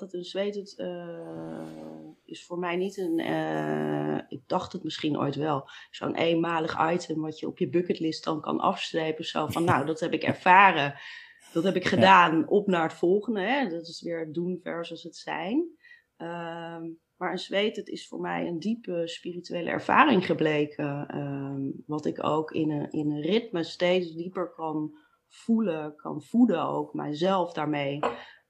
altijd een zweet. Het is voor mij niet een. ik dacht het misschien ooit wel. Zo'n eenmalig item wat je op je bucketlist dan kan afstrepen. Zo van, nou, dat heb ik ervaren. Dat heb ik gedaan. Op naar het volgende. Hè? Dat is weer doen versus het zijn. Ehm, maar een zweet, het is voor mij een diepe spirituele ervaring gebleken. Ehm, wat ik ook in een, in een ritme steeds dieper kan voelen, kan voeden ook, mijzelf daarmee.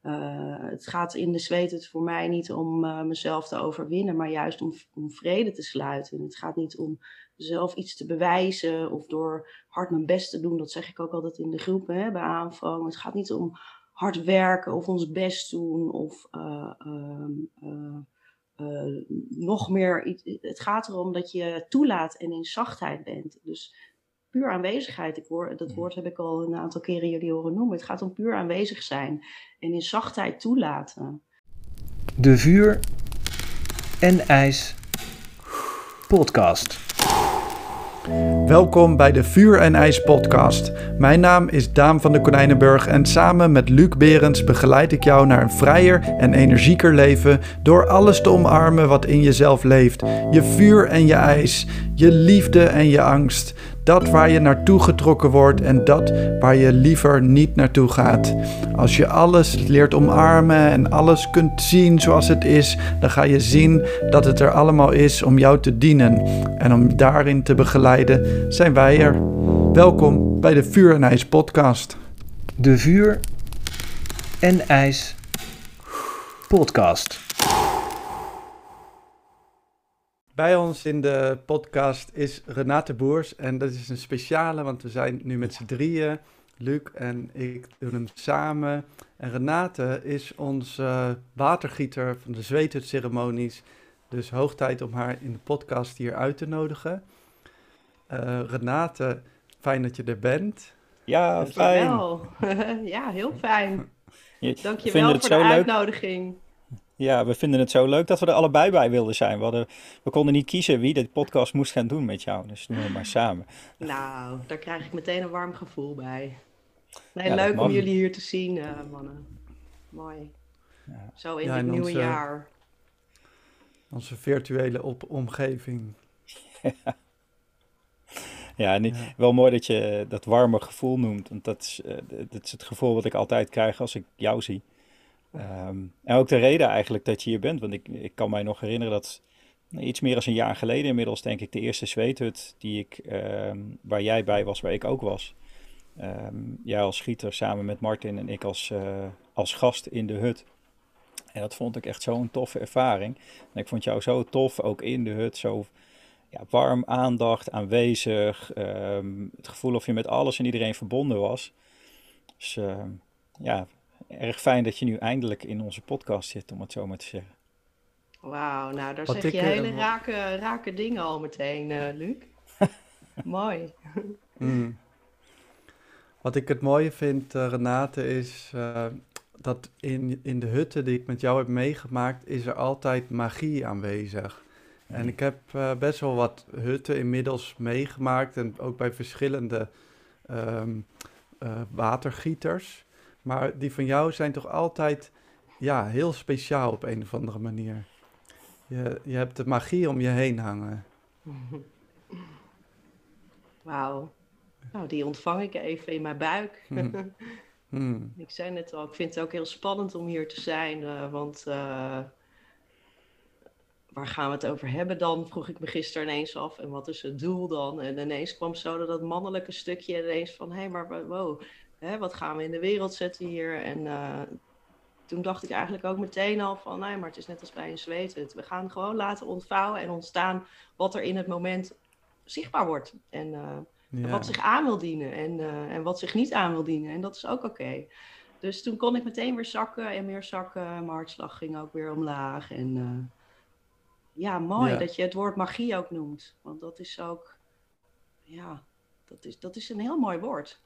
Uh, het gaat in de zweet het voor mij niet om uh, mezelf te overwinnen, maar juist om, om vrede te sluiten. Het gaat niet om zelf iets te bewijzen of door hard mijn best te doen. Dat zeg ik ook altijd in de groepen bij aanvang. Het gaat niet om hard werken of ons best doen of uh, uh, nog meer. Het gaat erom dat je toelaat en in zachtheid bent. Dus puur aanwezigheid. Ik hoor, dat woord heb ik al een aantal keren jullie horen noemen. Het gaat om puur aanwezig zijn en in zachtheid toelaten. De vuur en ijs podcast. Welkom bij de Vuur en IJs podcast. Mijn naam is Daan van de Konijnenburg en samen met Luc Berends begeleid ik jou naar een vrijer en energieker leven door alles te omarmen wat in jezelf leeft. Je vuur en je ijs, je liefde en je angst, dat waar je naartoe getrokken wordt en dat waar je liever niet naartoe gaat. Als je alles leert omarmen en alles kunt zien zoals het is, dan ga je zien dat het er allemaal is om jou te dienen. En om daarin te begeleiden zijn wij er. Welkom bij de Vuur en IJs podcast. De Vuur en IJs podcast. Bij ons in de podcast is Renate Boers. En dat is een speciale, want we zijn nu met z'n drieën. Luc en ik doen hem samen. En Renate is onze watergieter van de zweethutceremonies. Dus hoog tijd om haar in de podcast hier uit te nodigen. Uh, Renate, fijn dat je er bent. Ja, fijn. ja, heel fijn. Dank je wel voor de uitnodiging. Ja, we vinden het zo leuk dat we er allebei bij wilden zijn. We, hadden, we konden niet kiezen wie de podcast moest gaan doen met jou, dus doen we maar samen. Nou, daar krijg ik meteen een warm gevoel bij. Nee, leuk om jullie hier te zien, uh, mannen. Mooi. Ja. Zo in ja, het nieuwe jaar. Onze virtuele op omgeving. Ja, en wel mooi dat je dat warme gevoel noemt. Want dat is, uh, dat is het gevoel wat ik altijd krijg als ik jou zie. Ehm, en ook de reden eigenlijk dat je hier bent. Want ik, ik kan mij nog herinneren dat iets meer dan een jaar geleden inmiddels, denk ik, de eerste zweethut die ik, ehm, waar jij bij was, waar ik ook was. Um, jij als schieter samen met Martin en ik als, uh, als gast in de hut. En dat vond ik echt zo'n toffe ervaring. En ik vond jou zo tof, ook in de hut, zo ja, warm, aandacht, aanwezig. het gevoel of je met alles en iedereen verbonden was. Dus ja, erg fijn dat je nu eindelijk in onze podcast zit, om het zo maar te zeggen. Wauw, nou daar zeg je hele uh, rake, rake dingen al meteen, uh, Luc. Mooi. Mm. Wat ik het mooie vind, uh, Renate, is dat in, in de hutten die ik met jou heb meegemaakt, is er altijd magie aanwezig. En ik heb best wel wat hutten inmiddels meegemaakt en ook bij verschillende um, watergieters. Maar die van jou zijn toch altijd ja, heel speciaal op een of andere manier. Je, je hebt de magie om je heen hangen. Wauw. Nou, die ontvang ik even in mijn buik. Hmm. Hmm. Ik zei net al, ik vind het ook heel spannend om hier te zijn. Uh, want uh, waar gaan we het over hebben dan? Vroeg ik me gisteren ineens af. En wat is het doel dan? En ineens kwam zo dat mannelijke stukje ineens van... Hé, hey, maar wow, hè, wat gaan we in de wereld zetten hier? En uh, toen dacht ik eigenlijk ook meteen al van, nee, maar het is net als bij een zweet. We gaan gewoon laten ontvouwen en ontstaan wat er in het moment zichtbaar wordt. En uh, wat zich aan wil dienen en, uh, en wat zich niet aan wil dienen. En dat is ook oké. Dus toen kon ik meteen weer zakken en meer zakken. Mijn hartslag ging ook weer omlaag. En ja, mooi ja. dat je het woord magie ook noemt. Want dat is ook, ja, dat is, dat is een heel mooi woord.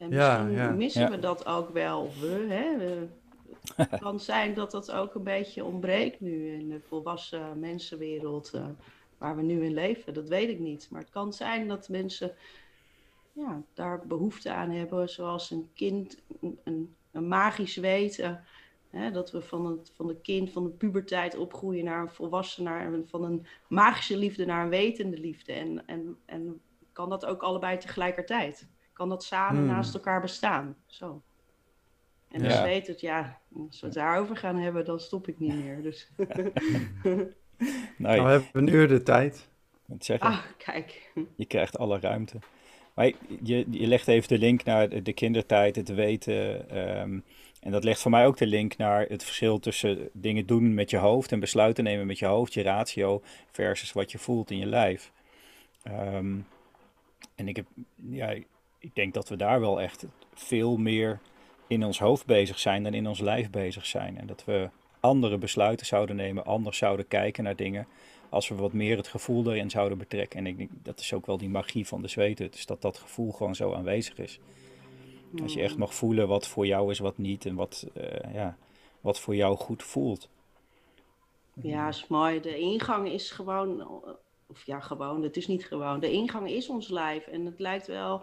En misschien ja, missen we dat ook wel. We, hè? Het kan zijn dat dat ook een beetje ontbreekt nu in de volwassen mensenwereld uh, waar we nu in leven. Dat weet ik niet. Maar het kan zijn dat mensen ja, daar behoefte aan hebben, zoals een kind een, een magisch weten Hè, dat we van het van de kind, van de puberteit opgroeien naar een volwassen, naar een, van een magische liefde naar een wetende liefde. En, en, en kan dat ook allebei tegelijkertijd? Kan dat samen Hmm. naast elkaar bestaan? Zo. En Ja. dus weet het, ja, als we het daarover gaan hebben, dan stop ik niet meer. Dus. Nee, Nou, we hebben een uur de tijd. wat zeg je? ah, kijk. Je krijgt alle ruimte. Maar je, je legt even de link naar de, de kindertijd, het weten. ehm, en dat legt voor mij ook de link naar het verschil tussen dingen doen met je hoofd en besluiten nemen met je hoofd, je ratio, versus wat je voelt in je lijf. Ehm, en ik, heb, ja, ik denk dat we daar wel echt veel meer in ons hoofd bezig zijn dan in ons lijf bezig zijn. En dat we andere besluiten zouden nemen, anders zouden kijken naar dingen als we wat meer het gevoel erin zouden betrekken. En ik denk, dat is ook wel die magie van de zweethut, dus dat dat gevoel gewoon zo aanwezig is. Dat je echt mag voelen wat voor jou is, wat niet en wat, eh, ja, wat voor jou goed voelt. Ja, is mooi. De ingang is gewoon, of ja, gewoon, het is niet gewoon. De ingang is ons lijf. En het lijkt wel,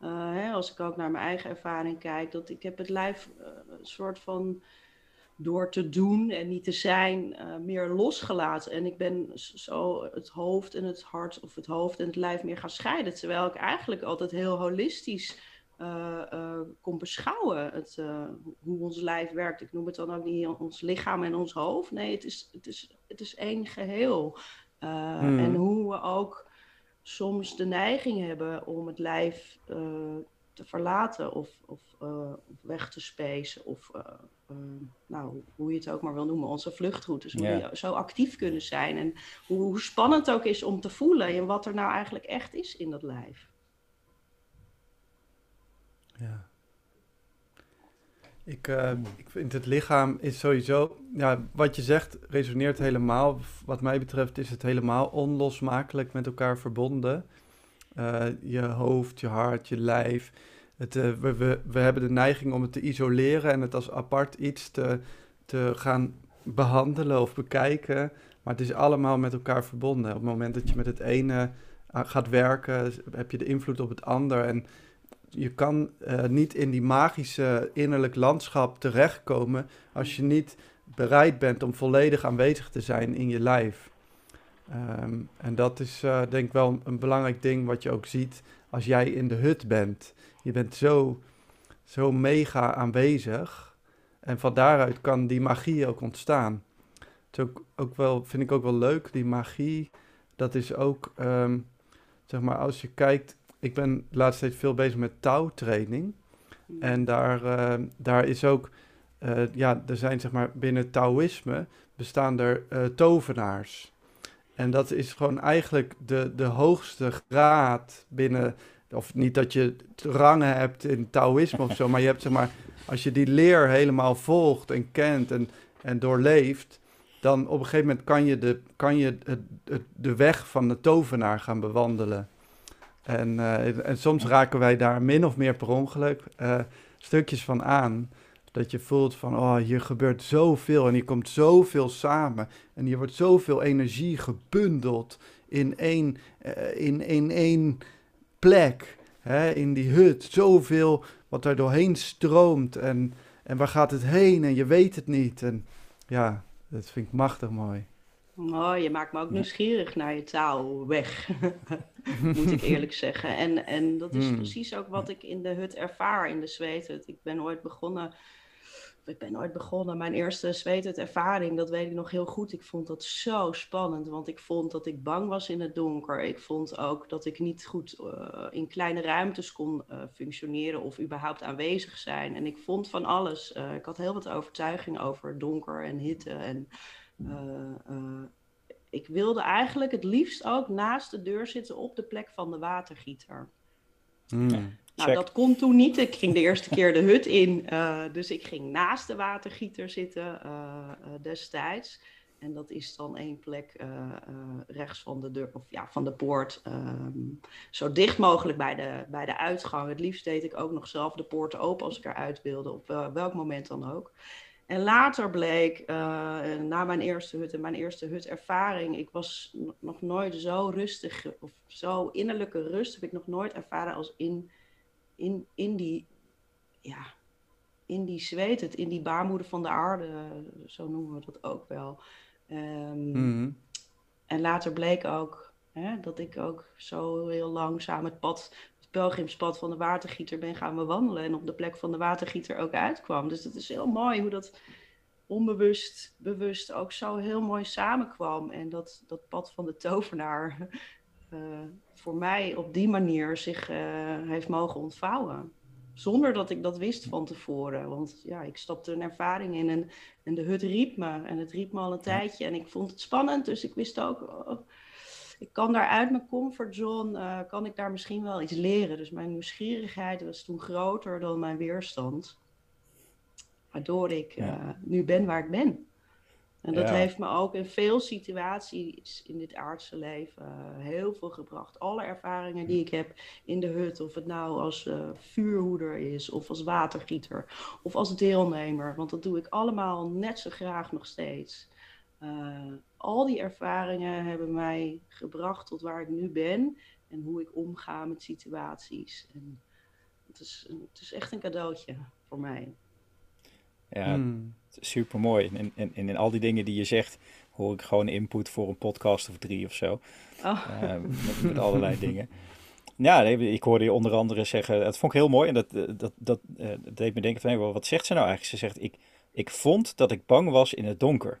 eh, hè, als ik ook naar mijn eigen ervaring kijk, dat ik heb het lijf eh, een soort van door te doen en niet te zijn, eh, meer losgelaten. En ik ben zo het hoofd en het hart, of het hoofd en het lijf meer gaan scheiden. Terwijl ik eigenlijk altijd heel holistisch kon beschouwen. Het, hoe ons lijf werkt. Ik noem het dan ook niet ons lichaam en ons hoofd. Nee, het is, het is, het is één geheel. Eh, Hmm. En hoe we ook soms de neiging hebben om het lijf eh, te verlaten of, of, eh, of weg te spacen. Of eh, nou, hoe je het ook maar wil noemen, onze vluchtroutes. Hoe die zo actief kunnen zijn. En hoe, hoe spannend het ook is om te voelen en wat er nou eigenlijk echt is in dat lijf. Ja. Ik, eh, ik vind het lichaam is sowieso, ja, wat je zegt resoneert helemaal. Wat mij betreft is het helemaal onlosmakelijk met elkaar verbonden. Eh, je hoofd, je hart, je lijf. Het, eh, we, we, we hebben de neiging om het te isoleren en het als apart iets te, te gaan behandelen of bekijken. Maar het is allemaal met elkaar verbonden. Op het moment dat je met het ene eh, gaat werken, heb je de invloed op het ander. En je kan eh, niet in die magische innerlijk landschap terechtkomen als je niet bereid bent om volledig aanwezig te zijn in je lijf. Ehm, en dat is eh, denk ik wel een belangrijk ding wat je ook ziet als jij in de hut bent. Je bent zo, zo mega aanwezig en van daaruit kan die magie ook ontstaan. Het is ook, ook wel, vind ik ook wel leuk, die magie. Dat is ook, ehm, zeg maar, als je kijkt ik ben de laatste tijd veel bezig met touwtraining. En daar, eh, daar is ook, eh, ja, er zijn zeg maar binnen Taoïsme bestaan er eh, tovenaars. En dat is gewoon eigenlijk de, de hoogste graad binnen, of niet dat je rangen hebt in Taoïsme of zo, maar je hebt zeg maar, als je die leer helemaal volgt en kent en, en doorleeft, dan op een gegeven moment kan je de, kan je het, het, de weg van de tovenaar gaan bewandelen. En, eh, en soms raken wij daar min of meer per ongeluk eh, stukjes van aan. Dat je voelt van, oh, hier gebeurt zoveel en hier komt zoveel samen. En hier wordt zoveel energie gebundeld in één, eh, in, in één plek. Hè, in die hut. Zoveel wat er doorheen stroomt. En, en waar gaat het heen? En je weet het niet. En ja, dat vind ik machtig mooi. Oh, je maakt me ook nieuwsgierig naar je taal weg, moet ik eerlijk zeggen. En, en dat is Hmm. precies ook wat ik in de hut ervaar, in de zweethut. Ik ben ooit begonnen, ik ben ooit begonnen, mijn eerste zweethut ervaring, dat weet ik nog heel goed. Ik vond dat zo spannend, want ik vond dat ik bang was in het donker. Ik vond ook dat ik niet goed eh, in kleine ruimtes kon eh, functioneren of überhaupt aanwezig zijn. En ik vond van alles. Eh, ik had heel wat overtuiging over donker en hitte en... eh, eh, ik wilde eigenlijk het liefst ook naast de deur zitten op de plek van de watergieter. Mm. Nou, dat kon toen niet. Ik ging de eerste keer de hut in. eh, dus ik ging naast de watergieter zitten destijds. En dat is dan één plek rechts van de deur, of ja, van de poort. ehm, zo dicht mogelijk bij de, bij de uitgang. Het liefst deed ik ook nog zelf de poorten open als ik eruit wilde, op wel- welk moment dan ook. En later bleek, eh, na mijn eerste hut en mijn eerste hutervaring, ik was nog nooit zo rustig, of zo innerlijke rust heb ik nog nooit ervaren als in, in, in die, ja, in die zweet, het, in die baarmoeder van de aarde, zo noemen we dat ook wel. Ehm, Mhm. En later bleek ook hè, dat ik ook zo heel langzaam het pad, het pelgrimspad van de watergieter ben gaan bewandelen. En op de plek van de watergieter ook uitkwam. Dus het is heel mooi hoe dat onbewust, bewust ook zo heel mooi samenkwam. En dat, dat pad van de tovenaar eh, voor mij op die manier zich eh, heeft mogen ontvouwen. Zonder dat ik dat wist van tevoren. Want ja, ik stapte een ervaring in en, en de hut riep me. En het riep me al een tijdje. En ik vond het spannend. Dus ik wist ook, oh, ik kan daar uit mijn comfortzone, eh, kan ik daar misschien wel iets leren. Dus mijn nieuwsgierigheid was toen groter dan mijn weerstand. Waardoor ik Ja. eh, nu ben waar ik ben. En dat Ja. heeft me ook in veel situaties in dit aardse leven eh, heel veel gebracht. Alle ervaringen die ik heb in de hut, of het nou als vuurhoeder is, of als watergieter, of als deelnemer, want dat doe ik allemaal net zo graag nog steeds. Eh, al die ervaringen hebben mij gebracht tot waar ik nu ben en hoe ik omga met situaties. En het, is, het is echt een cadeautje voor mij. Ja, Hmm. super mooi. En, en, en in al die dingen die je zegt, hoor ik gewoon input voor een podcast of drie of zo. Oh. Eh, met, met allerlei dingen. Ja, ik hoorde je onder andere zeggen, dat vond ik heel mooi en dat, eh, dat, dat, eh, dat deed me denken van, wat zegt ze nou eigenlijk? Ze zegt, ik, ik vond dat ik bang was in het donker.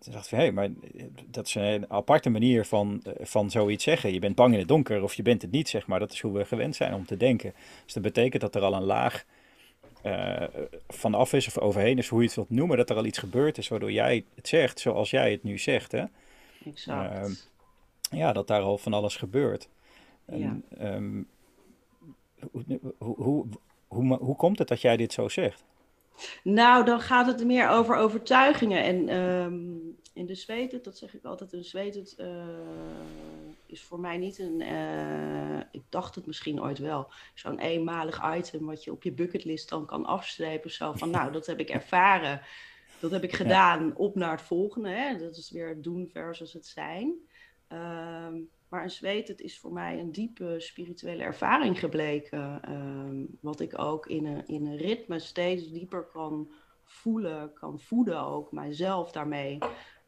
Toen dacht ik, hé, maar eh, dat is een aparte manier van, eh, van zoiets zeggen. Je bent bang in het donker of je bent het niet, zeg maar. Dat is hoe we gewend zijn om te denken. Dus dat betekent dat er al een laag eh vanaf is of overheen is, hoe je het wilt noemen, dat er al iets gebeurd is, waardoor jij het zegt zoals jij het nu zegt, hè? Exact. Ehm, Ja, dat daar al van alles gebeurt. En, Ja. ehm, hoe, hoe, hoe, hoe, hoe komt het dat jij dit zo zegt? Nou, dan gaat het meer over overtuigingen. En ehm, in de zweet, dat zeg ik altijd, een zweet eh, is voor mij niet een, eh, ik dacht het misschien ooit wel, zo'n eenmalig item wat je op je bucketlist dan kan afstrepen. Zo van, nou, dat heb ik ervaren, dat heb ik gedaan, op naar het volgende. Hè? Dat is weer het doen versus het zijn. Ehm, maar een zweet, het is voor mij een diepe spirituele ervaring gebleken. ehm, wat ik ook in een, in een ritme steeds dieper kan voelen, kan voeden ook, mijzelf daarmee.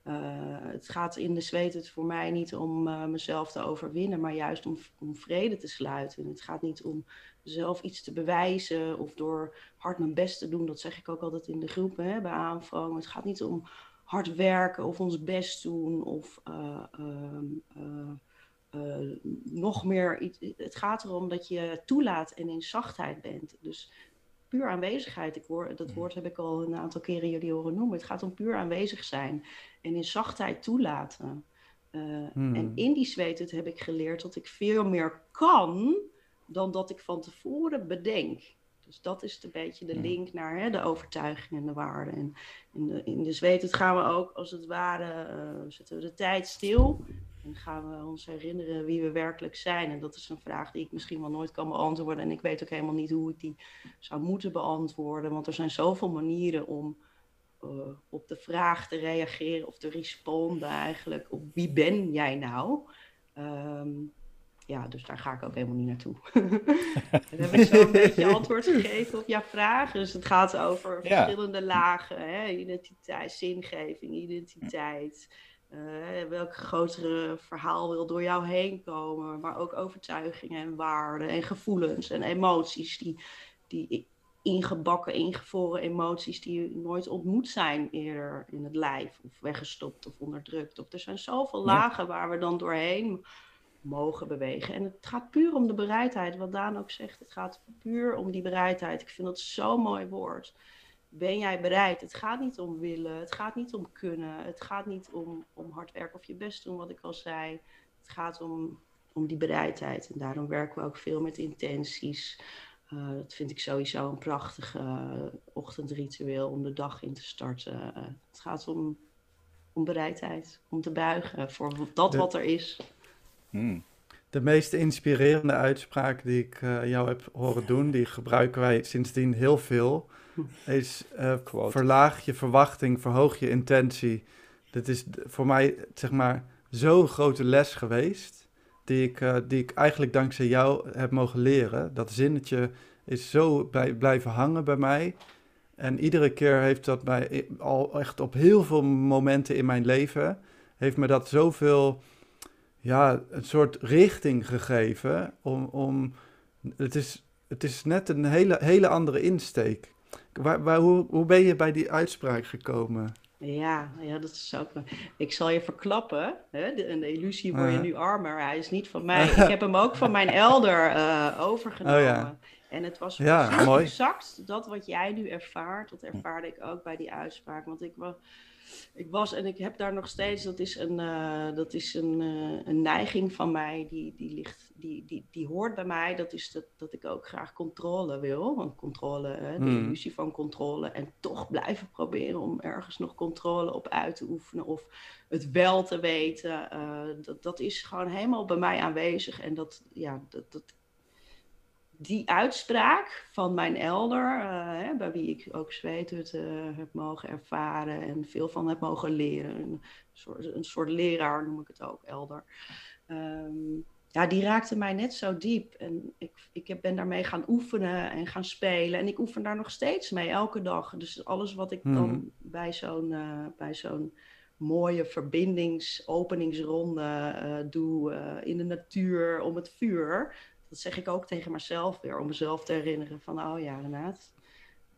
Eh, het gaat in de zweet het voor mij niet om eh, mezelf te overwinnen, maar juist om, om vrede te sluiten. Het gaat niet om zelf iets te bewijzen of door hard mijn best te doen. Dat zeg ik ook altijd in de groepen hè, bij aanvang. Het gaat niet om hard werken of ons best doen of eh, eh, nog meer. iets- Het gaat erom dat je toelaat en in zachtheid bent. Dus puur aanwezigheid. Ik hoor, dat woord heb ik al een aantal keren jullie horen noemen. Het gaat om puur aanwezig zijn en in zachtheid toelaten. Eh, Hmm. En in die zweet heb ik geleerd dat ik veel meer kan dan dat ik van tevoren bedenk. Dus dat is een beetje de Hmm. link naar hè, de overtuiging en de waarden. En in de, in de zweet gaan we ook als het ware, eh, zetten we de tijd stil. En gaan we ons herinneren wie we werkelijk zijn. En dat is een vraag die ik misschien wel nooit kan beantwoorden. En ik weet ook helemaal niet hoe ik die zou moeten beantwoorden. Want er zijn zoveel manieren om eh, op de vraag te reageren of te responden eigenlijk. Op wie ben jij nou? Ehm, ja, dus daar ga ik ook helemaal niet naartoe. Dan heb ik zo een beetje antwoord gegeven op jouw vraag. Dus het gaat over Ja. verschillende lagen. Hè? Identiteit, zingeving, identiteit. Eh, welk grotere verhaal wil door jou heen komen. Maar ook overtuigingen en waarden en gevoelens en emoties. Die, die ingebakken, ingevroren emoties die nooit ontmoet zijn eerder in het lijf. Of weggestopt of onderdrukt. Of er zijn zoveel Ja. lagen waar we dan doorheen mogen bewegen. En het gaat puur om de bereidheid, wat Daan ook zegt. Het gaat puur om die bereidheid. Ik vind dat zo'n mooi woord. Ben jij bereid? Het gaat niet om willen, het gaat niet om kunnen, het gaat niet om, om hard werken of je best doen, wat ik al zei. Het gaat om, om die bereidheid. En daarom werken we ook veel met intenties. Eh, dat vind ik sowieso een prachtig eh, ochtendritueel om de dag in te starten. Het gaat om, om bereidheid, om te buigen voor dat De- wat er is. Hmm. De meest inspirerende uitspraak die ik eh, jou heb horen doen, die gebruiken wij sindsdien heel veel, is eh, verlaag je verwachting, verhoog je intentie. Dit is voor mij zeg maar zo'n grote les geweest, die ik, eh, die ik eigenlijk dankzij jou heb mogen leren. Dat zinnetje is zo bij, blijven hangen bij mij. En iedere keer heeft dat mij al echt op heel veel momenten in mijn leven, heeft me dat zoveel, ja, een soort richting gegeven. Om, om het, is, het is net een hele, hele andere insteek. Waar, waar, hoe, hoe ben je bij die uitspraak gekomen? Ja, ja, dat is ook. Ik zal je verklappen. Hè? De, een illusie word je nu armer. Hij is niet van mij. Ik heb hem ook van mijn elder uh, overgenomen. Oh, ja. En het was ja, mooi. exact dat wat jij nu ervaart. Dat ervaarde ik ook bij die uitspraak. Want ik was ik was en ik heb daar nog steeds, dat is een, uh, dat is een, uh, een neiging van mij, die, die, ligt, die, die, die hoort bij mij. Dat is dat, dat ik ook graag controle wil. Want controle, hè, de mm. illusie van controle. En toch blijven proberen om ergens nog controle op uit te oefenen. Of het wel te weten. Uh, dat, dat is gewoon helemaal bij mij aanwezig. En dat, ja, dat, dat die uitspraak van mijn elder, uh, hè, bij wie ik ook zweethut uh, heb mogen ervaren en veel van heb mogen leren, een soort, een soort leraar noem ik het ook, elder. Um, ja, die raakte mij net zo diep. En ik, ik ben daarmee gaan oefenen en gaan spelen. En ik oefen daar nog steeds mee, elke dag. Dus alles wat ik dan mhm. bij zo'n uh, bij zo'n mooie verbindings, openingsronde doe in de natuur om het vuur dat zeg ik ook tegen mezelf weer, om mezelf te herinneren van, oh ja, Renaat,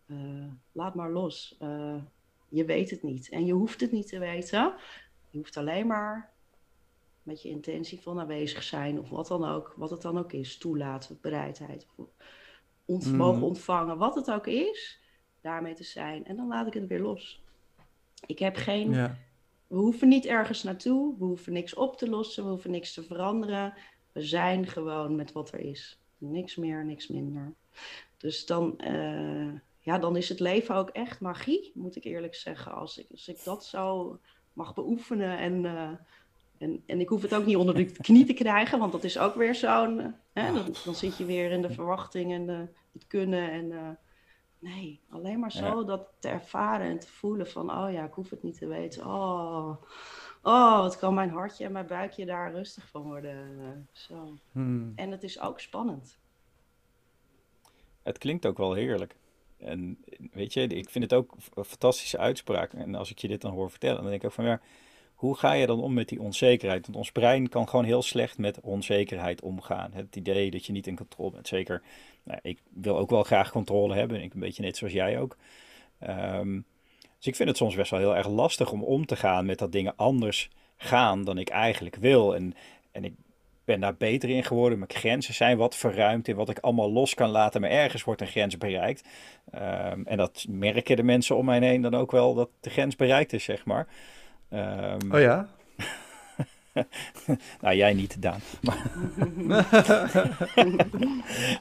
uh, laat maar los. Uh, je weet het niet en je hoeft het niet te weten. Je hoeft alleen maar met je intentie van aanwezig zijn of wat dan ook, wat het dan ook is, toelaten, bereidheid, ont mm. mogen ontvangen, wat het ook is, daarmee te zijn. En dan laat ik het weer los. Ik heb geen, ja. we hoeven niet ergens naartoe, we hoeven niks op te lossen, we hoeven niks te veranderen. We zijn gewoon met wat er is. Niks meer, niks minder. Dus dan, uh, ja, dan is het leven ook echt magie, moet ik eerlijk zeggen. Als ik, als ik dat zo mag beoefenen en, uh, en, en ik hoef het ook niet onder de knie te krijgen, want dat is ook weer zo'n. Uh, dan, dan, zit je weer in de verwachting en de, het kunnen. En, nee, alleen maar zo ja. dat te ervaren en te voelen van: oh ja, ik hoef het niet te weten. Oh oh, wat kan mijn hartje en mijn buikje daar rustig van worden. Zo. Hmm. En het is ook spannend. Het klinkt ook wel heerlijk. En weet je, ik vind het ook een fantastische uitspraak. En als ik je dit dan hoor vertellen, dan denk ik ook van ja, hoe ga je dan om met die onzekerheid? Want ons brein kan gewoon heel slecht met onzekerheid omgaan. Het idee dat je niet in controle bent. Zeker, nou, ik wil ook wel graag controle hebben. Ik een beetje net zoals jij ook. Um, dus ik vind het soms best wel heel erg lastig om om te gaan met dat dingen anders gaan dan ik eigenlijk wil. En, en ik ben daar beter in geworden. Mijn grenzen zijn wat verruimd in wat ik allemaal los kan laten. Maar ergens wordt een grens bereikt. Um, en dat merken de mensen om mij heen dan ook wel dat de grens bereikt is, zeg maar. Um, oh ja? nou, jij niet, Daan.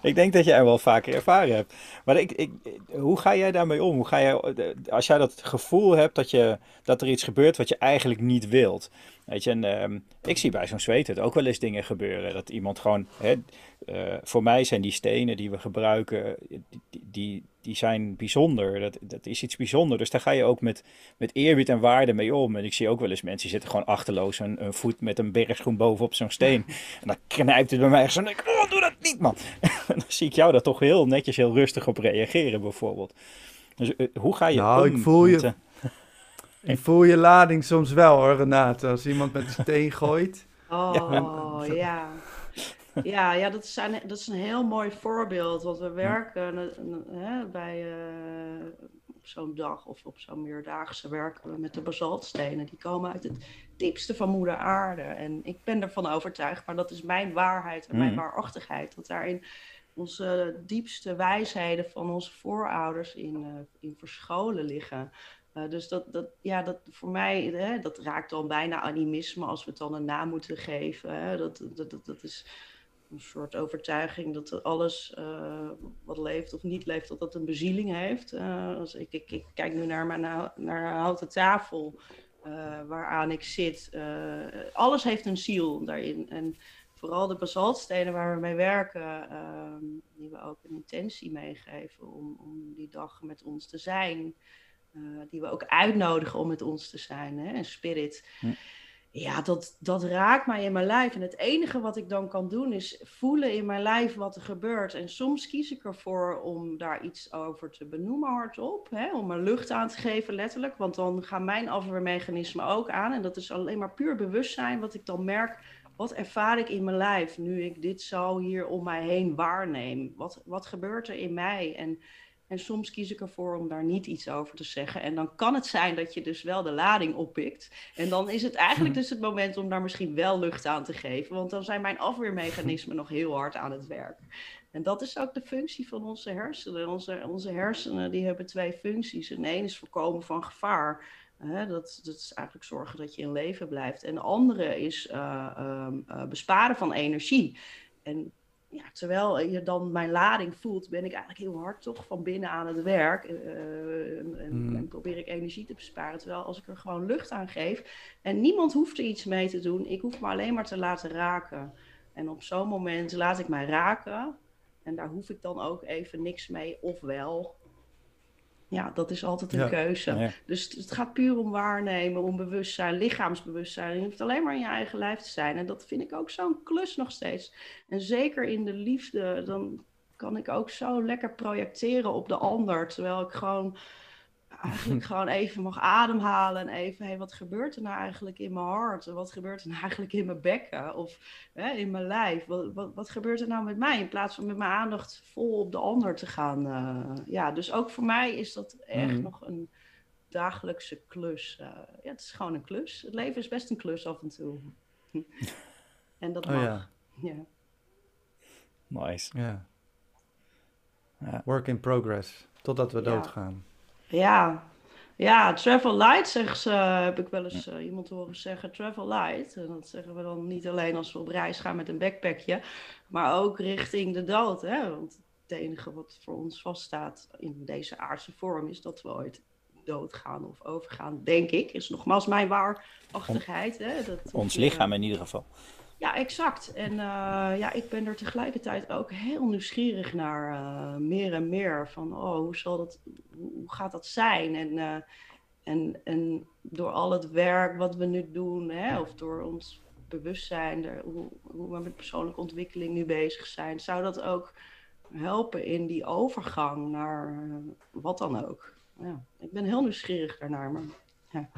ik denk dat jij hem wel vaker ervaren hebt. Maar ik, ik, hoe ga jij daarmee om? Hoe ga jij, als jij dat gevoel hebt dat, je, dat er iets gebeurt wat je eigenlijk niet wilt. Weet je, en uh, ik zie bij zo'n zweet ook wel eens dingen gebeuren. Dat iemand gewoon, hè, uh, voor mij zijn die stenen die we gebruiken, die, die, die zijn bijzonder. Dat, dat is iets bijzonders. Dus daar ga je ook met, met eerbied en waarde mee om. En ik zie ook wel eens mensen die zitten gewoon achterloos een, een voet met een bergschoen bovenop zo'n steen. En dan knijpt het bij mij zo. En ik, oh, doe dat niet, man. en dan zie ik jou daar toch heel netjes, heel rustig op reageren, bijvoorbeeld. Dus uh, hoe ga je nou, om? Ik voel je, ik voel je lading soms wel hoor, Renate. Als iemand met een steen gooit. Oh, ja. Ja, ja dat, is een, dat is een heel mooi voorbeeld. Want we werken hè, bij, uh, op zo'n dag of op zo'n meerdaagse werken we met de basaltstenen. Die komen uit het diepste van moeder aarde. En ik ben ervan overtuigd, maar dat is mijn waarheid en mijn mm. waarachtigheid. Dat daarin onze diepste wijsheden van onze voorouders in, uh, in verscholen liggen. Uh, dus dat, dat, ja, dat voor mij, hè, dat raakt dan bijna animisme als we het dan een naam moeten geven. Hè. Dat, dat, dat, dat is een soort overtuiging dat alles uh, wat leeft of niet leeft, dat dat een bezieling heeft. Uh, als ik, ik, kijk nu naar mijn naar houten tafel waaraan ik zit. alles heeft een ziel daarin. En vooral de basaltstenen waar we mee werken, ehm, die we ook een intentie meegeven om, om die dag met ons te zijn. Eh, die we ook uitnodigen om met ons te zijn, hè, een spirit. Hm. Ja, dat, dat raakt mij in mijn lijf. En het enige wat ik dan kan doen is voelen in mijn lijf wat er gebeurt. En soms kies ik ervoor om daar iets over te benoemen hardop. Hè? Om er lucht aan te geven, letterlijk. Want dan gaan mijn afweermechanismen ook aan. En dat is alleen maar puur bewustzijn wat ik dan merk. Wat ervaar ik in mijn lijf nu ik dit zo hier om mij heen waarneem? Wat, wat gebeurt er in mij? En en soms kies ik ervoor om daar niet iets over te zeggen. En dan kan het zijn dat je dus wel de lading oppikt. En dan is het eigenlijk dus het moment om daar misschien wel lucht aan te geven. Want dan zijn mijn afweermechanismen nog heel hard aan het werk. En dat is ook de functie van onze hersenen. Onze, onze hersenen die hebben twee functies. En één is voorkomen van gevaar. dat, dat, is eigenlijk zorgen dat je in leven blijft. En de andere is uh, uh, besparen van energie. En ja, terwijl je dan mijn lading voelt, ben ik eigenlijk heel hard toch van binnen aan het werk. Uh, en, hmm. en, probeer ik energie te besparen. Terwijl als ik er gewoon lucht aan geef en niemand hoeft er iets mee te doen, ik hoef me alleen maar te laten raken. En op zo'n moment laat ik mij raken. En daar hoef ik dan ook even niks mee, of wel. Ja, dat is altijd een keuze. Dus het gaat puur om waarnemen, om bewustzijn, lichaamsbewustzijn. Je hoeft alleen maar in je eigen lijf te zijn. En dat vind ik ook zo'n klus nog steeds. En zeker in de liefde, dan kan ik ook zo lekker projecteren op de ander. Terwijl ik gewoon eigenlijk gewoon even mag ademhalen en even, hey, wat gebeurt er nou eigenlijk in mijn hart? Wat gebeurt er nou eigenlijk in mijn bekken of hè, in mijn lijf? Wat, wat, wat, gebeurt er nou met mij in plaats van met mijn aandacht vol op de ander te gaan? Uh, ja, dus ook voor mij is dat echt mhm. nog een dagelijkse klus. Uh, ja, het is gewoon een klus. Het leven is best een klus af en toe. en dat oh, mag. Ja. ja. Nice. Ja. Work in progress. Totdat we doodgaan. Ja, ja, travel light, zegt ze, heb ik wel eens uh, iemand horen zeggen. Travel light. En dat zeggen we dan niet alleen als we op reis gaan met een backpackje, maar ook richting de dood. Hè? Want het enige wat voor ons vaststaat in deze aardse vorm is dat we ooit doodgaan of overgaan, denk ik. Is nogmaals mijn waarachtigheid. Hè? Dat, ons lichaam in ieder geval. Ja, exact. En uh, ja, ik ben er tegelijkertijd ook heel nieuwsgierig naar uh, meer en meer. Van, oh, hoe, zal dat, hoe gaat dat zijn? En, uh, en, en door al het werk wat we nu doen, hè, of door ons bewustzijn, er, hoe, hoe we met persoonlijke ontwikkeling nu bezig zijn, zou dat ook helpen in die overgang naar wat dan ook. Ja, ik ben heel nieuwsgierig daarnaar. Maar, ja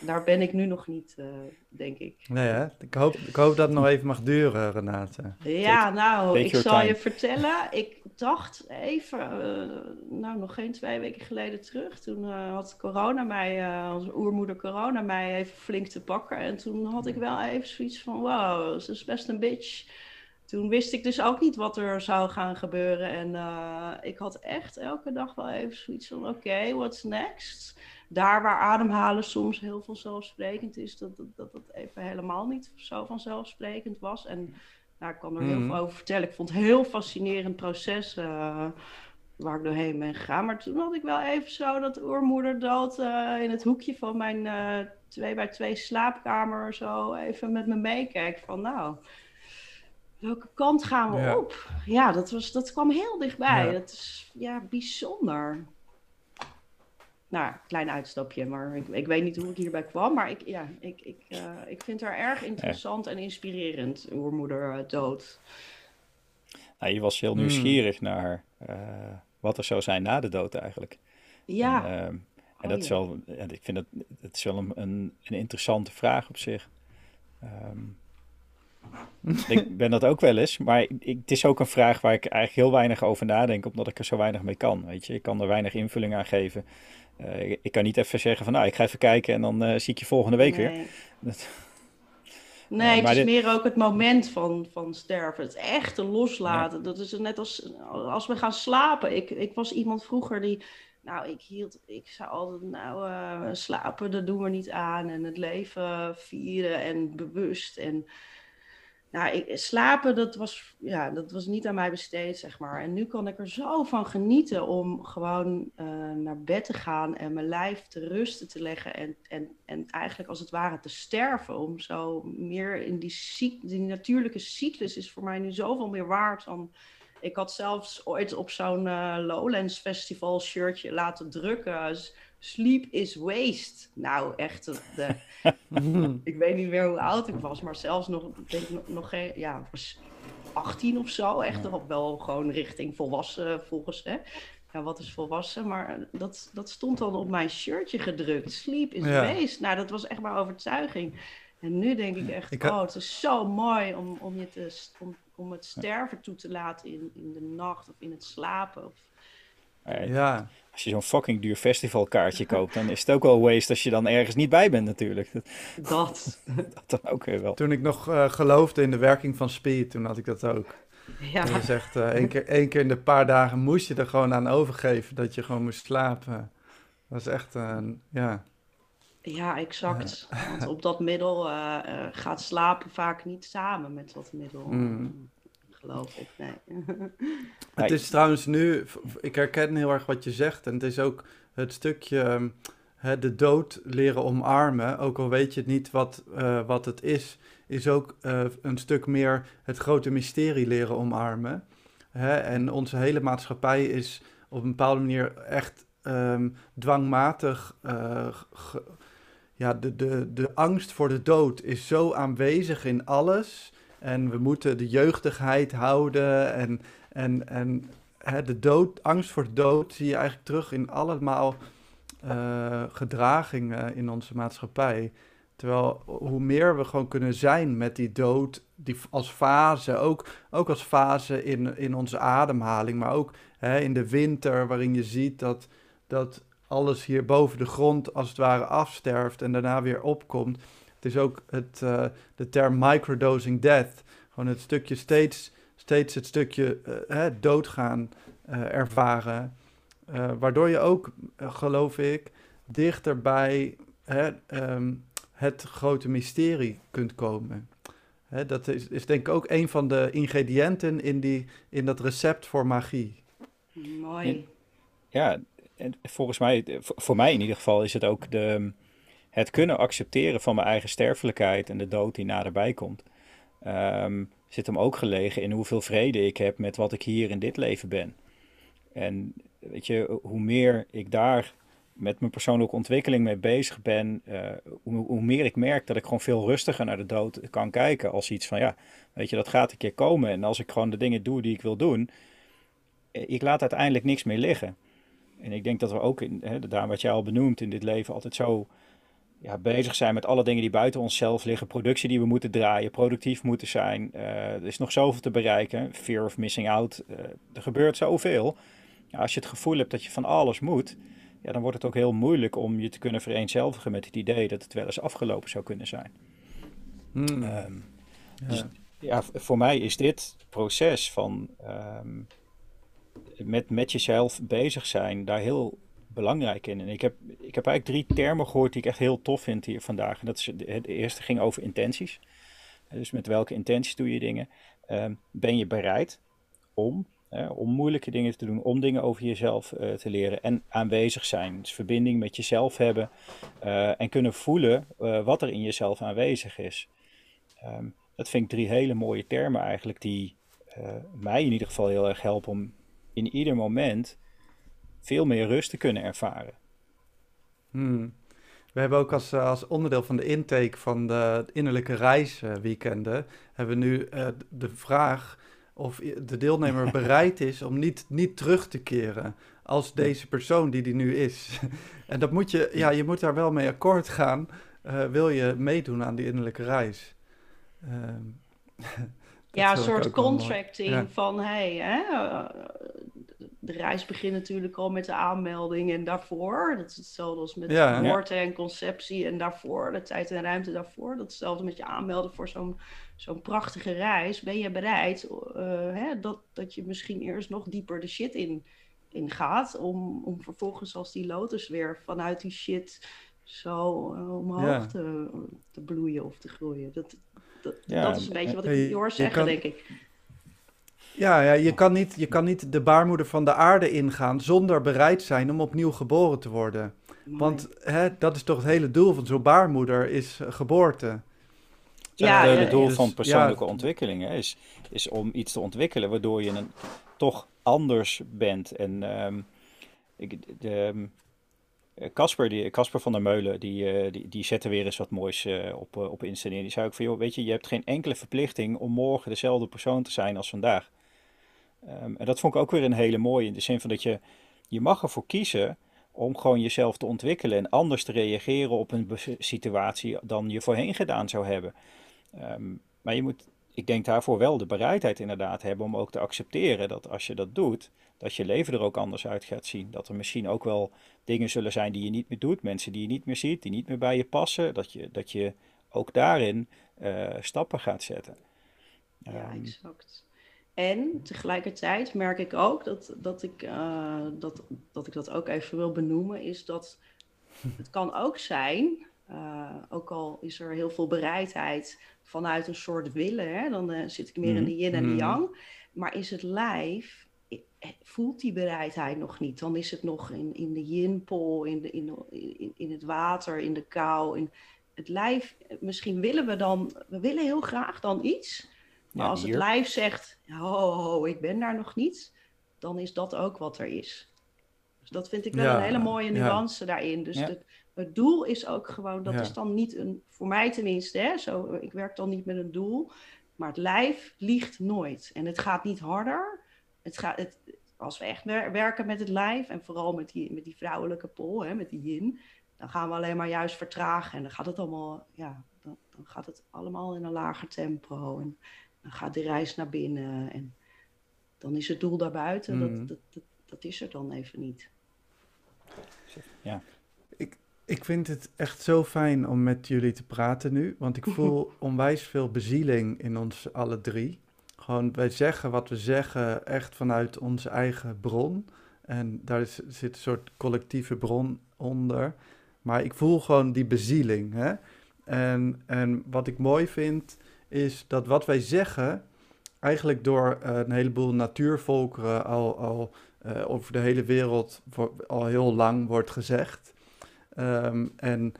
daar ben ik nu nog niet, uh, denk ik. Nee, hè? Ik, hoop, ik hoop dat het nog even mag duren, Renate. Ja, nou, ik zal je vertellen. Ik dacht even, uh, nou, nog geen twee weken geleden terug. Toen uh, had corona mij, onze oermoeder corona mij even flink te pakken. En toen had ik wel even zoiets van, wow, ze is best een bitch. Toen wist ik dus ook niet wat er zou gaan gebeuren. En ik had echt elke dag wel even zoiets van, oké, okay, what's next? Daar waar ademhalen soms heel vanzelfsprekend is, dat dat, dat, dat even helemaal niet zo vanzelfsprekend was. En nou, ik kan er heel mhm. veel over vertellen. Ik vond het een heel fascinerend proces uh, waar ik doorheen ben gegaan. Maar toen had ik wel even zo dat oermoederdood uh, in het hoekje van mijn uh, twee bij twee slaapkamer zo even met me meekijken. Van nou, welke kant gaan we op? Ja, dat, was, dat kwam heel dichtbij. Ja. Dat is ja, bijzonder nou, klein uitstapje, maar ik, ik, weet niet hoe ik hierbij kwam. Maar ik, ja, ik, ik, uh, ik vind haar erg interessant en inspirerend, oermoeder uh, dood. Nou, je was heel hmm. nieuwsgierig naar uh, wat er zou zijn na de dood eigenlijk. Ja. En, en oh, dat is wel, ik vind dat, het is wel een, een, een interessante vraag op zich. Um, ik ben dat ook wel eens, maar ik, het is ook een vraag waar ik eigenlijk heel weinig over nadenk, omdat ik er zo weinig mee kan. Weet je, ik kan er weinig invulling aan geven. Uh, ik kan niet even zeggen van nou, ik ga even kijken en dan uh, zie ik je volgende week nee. weer. Dat... Nee, het is meer ook het moment van, van sterven. Het echte loslaten. Ja. Dat is net als als we gaan slapen. Ik, ik was iemand vroeger die. Nou, ik hield. Ik zou altijd. Nou, uh, slapen, dat doen we niet aan. En het leven vieren en bewust. En nou, ik, slapen, dat was, ja, dat was niet aan mij besteed, zeg maar. En nu kan ik er zo van genieten om gewoon uh, naar bed te gaan en mijn lijf te rusten te leggen. En, en, en eigenlijk als het ware te sterven. Om zo meer in die, die natuurlijke cyclus is voor mij nu zoveel meer waard dan... Ik had zelfs ooit op zo'n uh, Lowlands Festival shirtje laten drukken sleep is waste. Nou, echt, de, ik weet niet meer hoe oud ik was, maar zelfs nog, denk nog, nog geen, ja, was 18 of zo. Echt ja. wel gewoon richting volwassen volgens, hè. Ja, wat is volwassen? Maar dat, dat stond dan op mijn shirtje gedrukt. Sleep is ja. waste. Nou, dat was echt maar overtuiging. En nu denk ik echt, oh, het is zo mooi om, om, je te, om, om het sterven toe te laten in, in de nacht of in het slapen. Of, ja. Als je zo'n fucking duur festivalkaartje koopt, dan is het ook wel waste als je dan ergens niet bij bent natuurlijk. Dat. dat dan ook weer wel. Toen ik nog uh, geloofde in de werking van speed, toen had ik dat ook. Ja. Je zegt, uh, één, keer, één keer in de paar dagen moest je er gewoon aan overgeven dat je gewoon moest slapen. Dat was echt, uh, ja... Ja, exact. Want op dat middel uh, gaat slapen vaak niet samen met dat middel. Mm. Geloof ik, nee. het is trouwens nu, ik herken heel erg wat je zegt. En het is ook het stukje hè, de dood leren omarmen. Ook al weet je niet wat, uh, wat het is, is ook uh, een stuk meer het grote mysterie leren omarmen. Hè? En onze hele maatschappij is op een bepaalde manier echt um, dwangmatig ja, de, de, de angst voor de dood is zo aanwezig in alles. En we moeten de jeugdigheid houden. En, en, en hè, de dood, angst voor dood zie je eigenlijk terug in allemaal uh, gedragingen in onze maatschappij. Terwijl hoe meer we gewoon kunnen zijn met die dood, die als fase, ook, ook als fase in, in onze ademhaling, maar ook hè, in de winter, waarin je ziet dat, dat alles hier boven de grond als het ware afsterft en daarna weer opkomt. Het is ook het, uh, de term microdosing death. Gewoon het stukje steeds, steeds het stukje uh, hè, doodgaan uh, ervaren. waardoor je ook, geloof ik, dichter bij hè, um, het grote mysterie kunt komen. Hè, dat is, is denk ik ook een van de ingrediënten in, die, in dat recept voor magie. Mooi. Ja, en volgens mij, voor mij in ieder geval, is het ook de, het kunnen accepteren van mijn eigen sterfelijkheid en de dood die naderbij komt. Um, zit hem ook gelegen in hoeveel vrede ik heb met wat ik hier in dit leven ben. En weet je, hoe meer ik daar met mijn persoonlijke ontwikkeling mee bezig ben, uh, hoe, hoe, meer ik merk dat ik gewoon veel rustiger naar de dood kan kijken. Als iets van, ja, weet je, dat gaat een keer komen. En als ik gewoon de dingen doe die ik wil doen, eh, ik laat uiteindelijk niks meer liggen. En ik denk dat we ook, in, hè, daar wat jij al benoemt, in dit leven altijd zo ja, bezig zijn met alle dingen die buiten onszelf liggen. Productie die we moeten draaien, productief moeten zijn. Uh, er is nog zoveel te bereiken. Fear of missing out. Uh, er gebeurt zoveel. Ja, als je het gevoel hebt dat je van alles moet, ja, dan wordt het ook heel moeilijk om je te kunnen vereenzelvigen met het idee dat het wel eens afgelopen zou kunnen zijn. Hmm. Um, ja. Dus ja, voor mij is dit proces van um, met, met jezelf bezig zijn daar heel belangrijk in. En ik heb, ik heb eigenlijk drie termen gehoord die ik echt heel tof vind hier vandaag. En dat is, het eerste ging over intenties. Dus met welke intenties doe je dingen? Um, ben je bereid om, om moeilijke dingen te doen, om dingen over jezelf uh, te leren en aanwezig zijn. Dus verbinding met jezelf hebben uh, en kunnen voelen uh, wat er in jezelf aanwezig is. Um, dat vind ik drie hele mooie termen eigenlijk die mij in ieder geval heel erg helpen om in ieder moment veel meer rust te kunnen ervaren. Hmm. We hebben ook als, als onderdeel van de intake van de innerlijke reisweekenden, hebben we nu uh, de vraag of de deelnemer bereid is om niet, niet terug te keren als deze persoon die die nu is. en dat moet je, ja, je moet daar wel mee akkoord gaan, uh, wil je meedoen aan die innerlijke reis. Uh, ja, een soort contracting van, hey, hè, de reis begint natuurlijk al met de aanmelding en daarvoor. Dat is hetzelfde als met ja, geboorte en conceptie en daarvoor, de tijd en ruimte daarvoor. Dat is hetzelfde met je aanmelden voor zo'n zo'n prachtige reis. Ben je bereid uh, hè, dat, dat je misschien eerst nog dieper de shit in, in gaat, om, om vervolgens als die lotus weer vanuit die shit zo uh, omhoog ja. te, te bloeien of te groeien. Dat, dat, dat is een beetje wat ik hoor zeggen, kan... denk ik. Ja, ja je, kan niet, je kan niet de baarmoeder van de aarde ingaan zonder bereid zijn om opnieuw geboren te worden. Mooi. Want hè, dat is toch het hele doel van zo'n baarmoeder, is geboorte. Ja, het hele doel dus, van persoonlijke ja, ontwikkeling hè, is, is om iets te ontwikkelen waardoor je een, toch anders bent. En um, ik, de, Casper, die, Casper van der Meulen, die, die, die zette weer eens wat moois op, op Insta neer. Die zei ook van, joh, weet je, je hebt geen enkele verplichting om morgen dezelfde persoon te zijn als vandaag. Ehm, en dat vond ik ook weer een hele mooie, in de zin van dat je, je mag ervoor kiezen om gewoon jezelf te ontwikkelen en anders te reageren op een situatie dan je voorheen gedaan zou hebben. Ehm, maar je moet, ik denk daarvoor wel de bereidheid inderdaad hebben om ook te accepteren dat als je dat doet, dat je leven er ook anders uit gaat zien. Dat er misschien ook wel dingen zullen zijn die je niet meer doet, mensen die je niet meer ziet, die niet meer bij je passen. Dat je, dat je ook daarin uh, stappen gaat zetten. Ja, um, exact. En tegelijkertijd merk ik ook dat, dat, ik, uh, dat, dat ik dat ook even wil benoemen, is dat het kan ook zijn, uh, ook al is er heel veel bereidheid vanuit een soort willen, hè, dan uh, zit ik meer in de yin en de mhm. yang, maar is het lijf, voelt die bereidheid nog niet, dan is het nog in, in de yin-pol, in, de, in, in, in het water, in de kou, in het lijf, misschien willen we dan, we willen heel graag dan iets, maar als het lijf zegt, ho, ho, ik ben daar nog niet, dan is dat ook wat er is. Dus dat vind ik wel een hele mooie nuance daarin. Dus het, het, doel is ook gewoon, dat is dan niet een, voor mij tenminste, hè, zo, ik werk dan niet met een doel, maar het lijf liegt nooit. En het gaat niet harder. Het gaat, het, als we echt werken met het lijf, en vooral met die, met die vrouwelijke pol, hè, met die yin, dan gaan we alleen maar juist vertragen. En dan gaat het allemaal, ja, dan, dan gaat het allemaal in een lager tempo. En dan gaat de reis naar binnen en dan is het doel daarbuiten, dat, mm. dat, dat, dat, is er dan even niet. Ja. Ik, ik vind het echt zo fijn om met jullie te praten nu, want ik voel onwijs veel bezieling in ons alle drie. Gewoon, wij zeggen wat we zeggen echt vanuit onze eigen bron. En daar is, zit een soort collectieve bron onder. Maar ik voel gewoon die bezieling. Hè? En, en wat ik mooi vind, is dat wat wij zeggen eigenlijk door uh, een heleboel natuurvolkeren al, al uh, over de hele wereld voor, al heel lang wordt gezegd. Um, en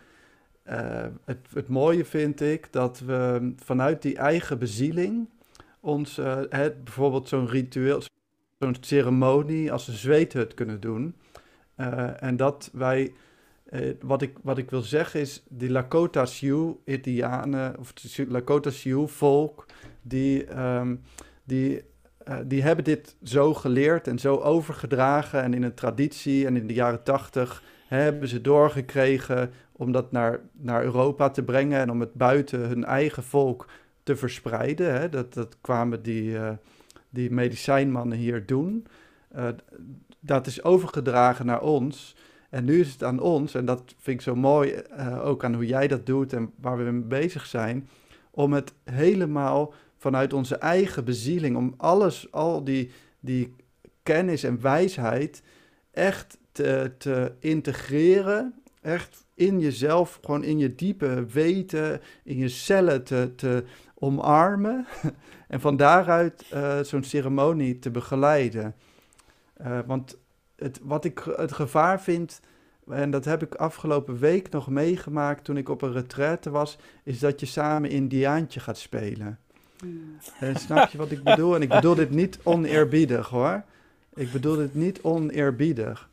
uh, het, mooie vind ik dat we vanuit die eigen bezieling ons, bijvoorbeeld zo'n ritueel, zo'n ceremonie als een zweethut kunnen doen. en dat wij uh, wat, ik, wat ik wil zeggen is, die Lakota Sioux Indianen, of Lakota Sioux volk, die, um, die, uh, die hebben dit zo geleerd en zo overgedragen. En in een traditie en in de jaren tachtig hebben ze doorgekregen om dat naar, naar Europa te brengen en om het buiten hun eigen volk te verspreiden. Hè. Dat, dat kwamen die, uh, die medicijnmannen hier doen. dat is overgedragen naar ons. En nu is het aan ons, en dat vind ik zo mooi, uh, ook aan hoe jij dat doet en waar we mee bezig zijn, om het helemaal vanuit onze eigen bezieling, om alles, al die, die kennis en wijsheid echt te, te integreren, echt in jezelf, gewoon in je diepe weten, in je cellen te, te omarmen en van daaruit uh, zo'n ceremonie te begeleiden. Uh, want het, wat ik het gevaar vind, en dat heb ik afgelopen week nog meegemaakt toen ik op een retraite was, is dat je samen Indiaantje gaat spelen. Mm. En snap je wat ik bedoel? En ik bedoel dit niet oneerbiedig hoor. Ik bedoel dit niet oneerbiedig.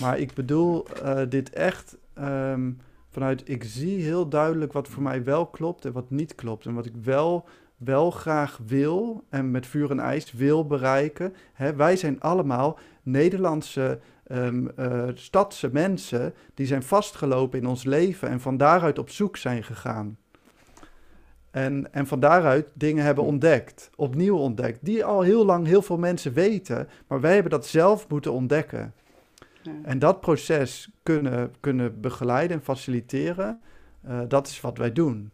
Maar ik bedoel uh, dit echt um, vanuit, ik zie heel duidelijk wat voor mij wel klopt en wat niet klopt. En wat ik wel, wel graag wil en met vuur en ijs wil bereiken. Hè, wij zijn allemaal Nederlandse um, uh, stadse mensen die zijn vastgelopen in ons leven en van daaruit op zoek zijn gegaan. En, en van daaruit dingen hebben ontdekt, opnieuw ontdekt, die al heel lang heel veel mensen weten, maar wij hebben dat zelf moeten ontdekken. Ja. En dat proces kunnen, kunnen begeleiden en faciliteren, uh, dat is wat wij doen.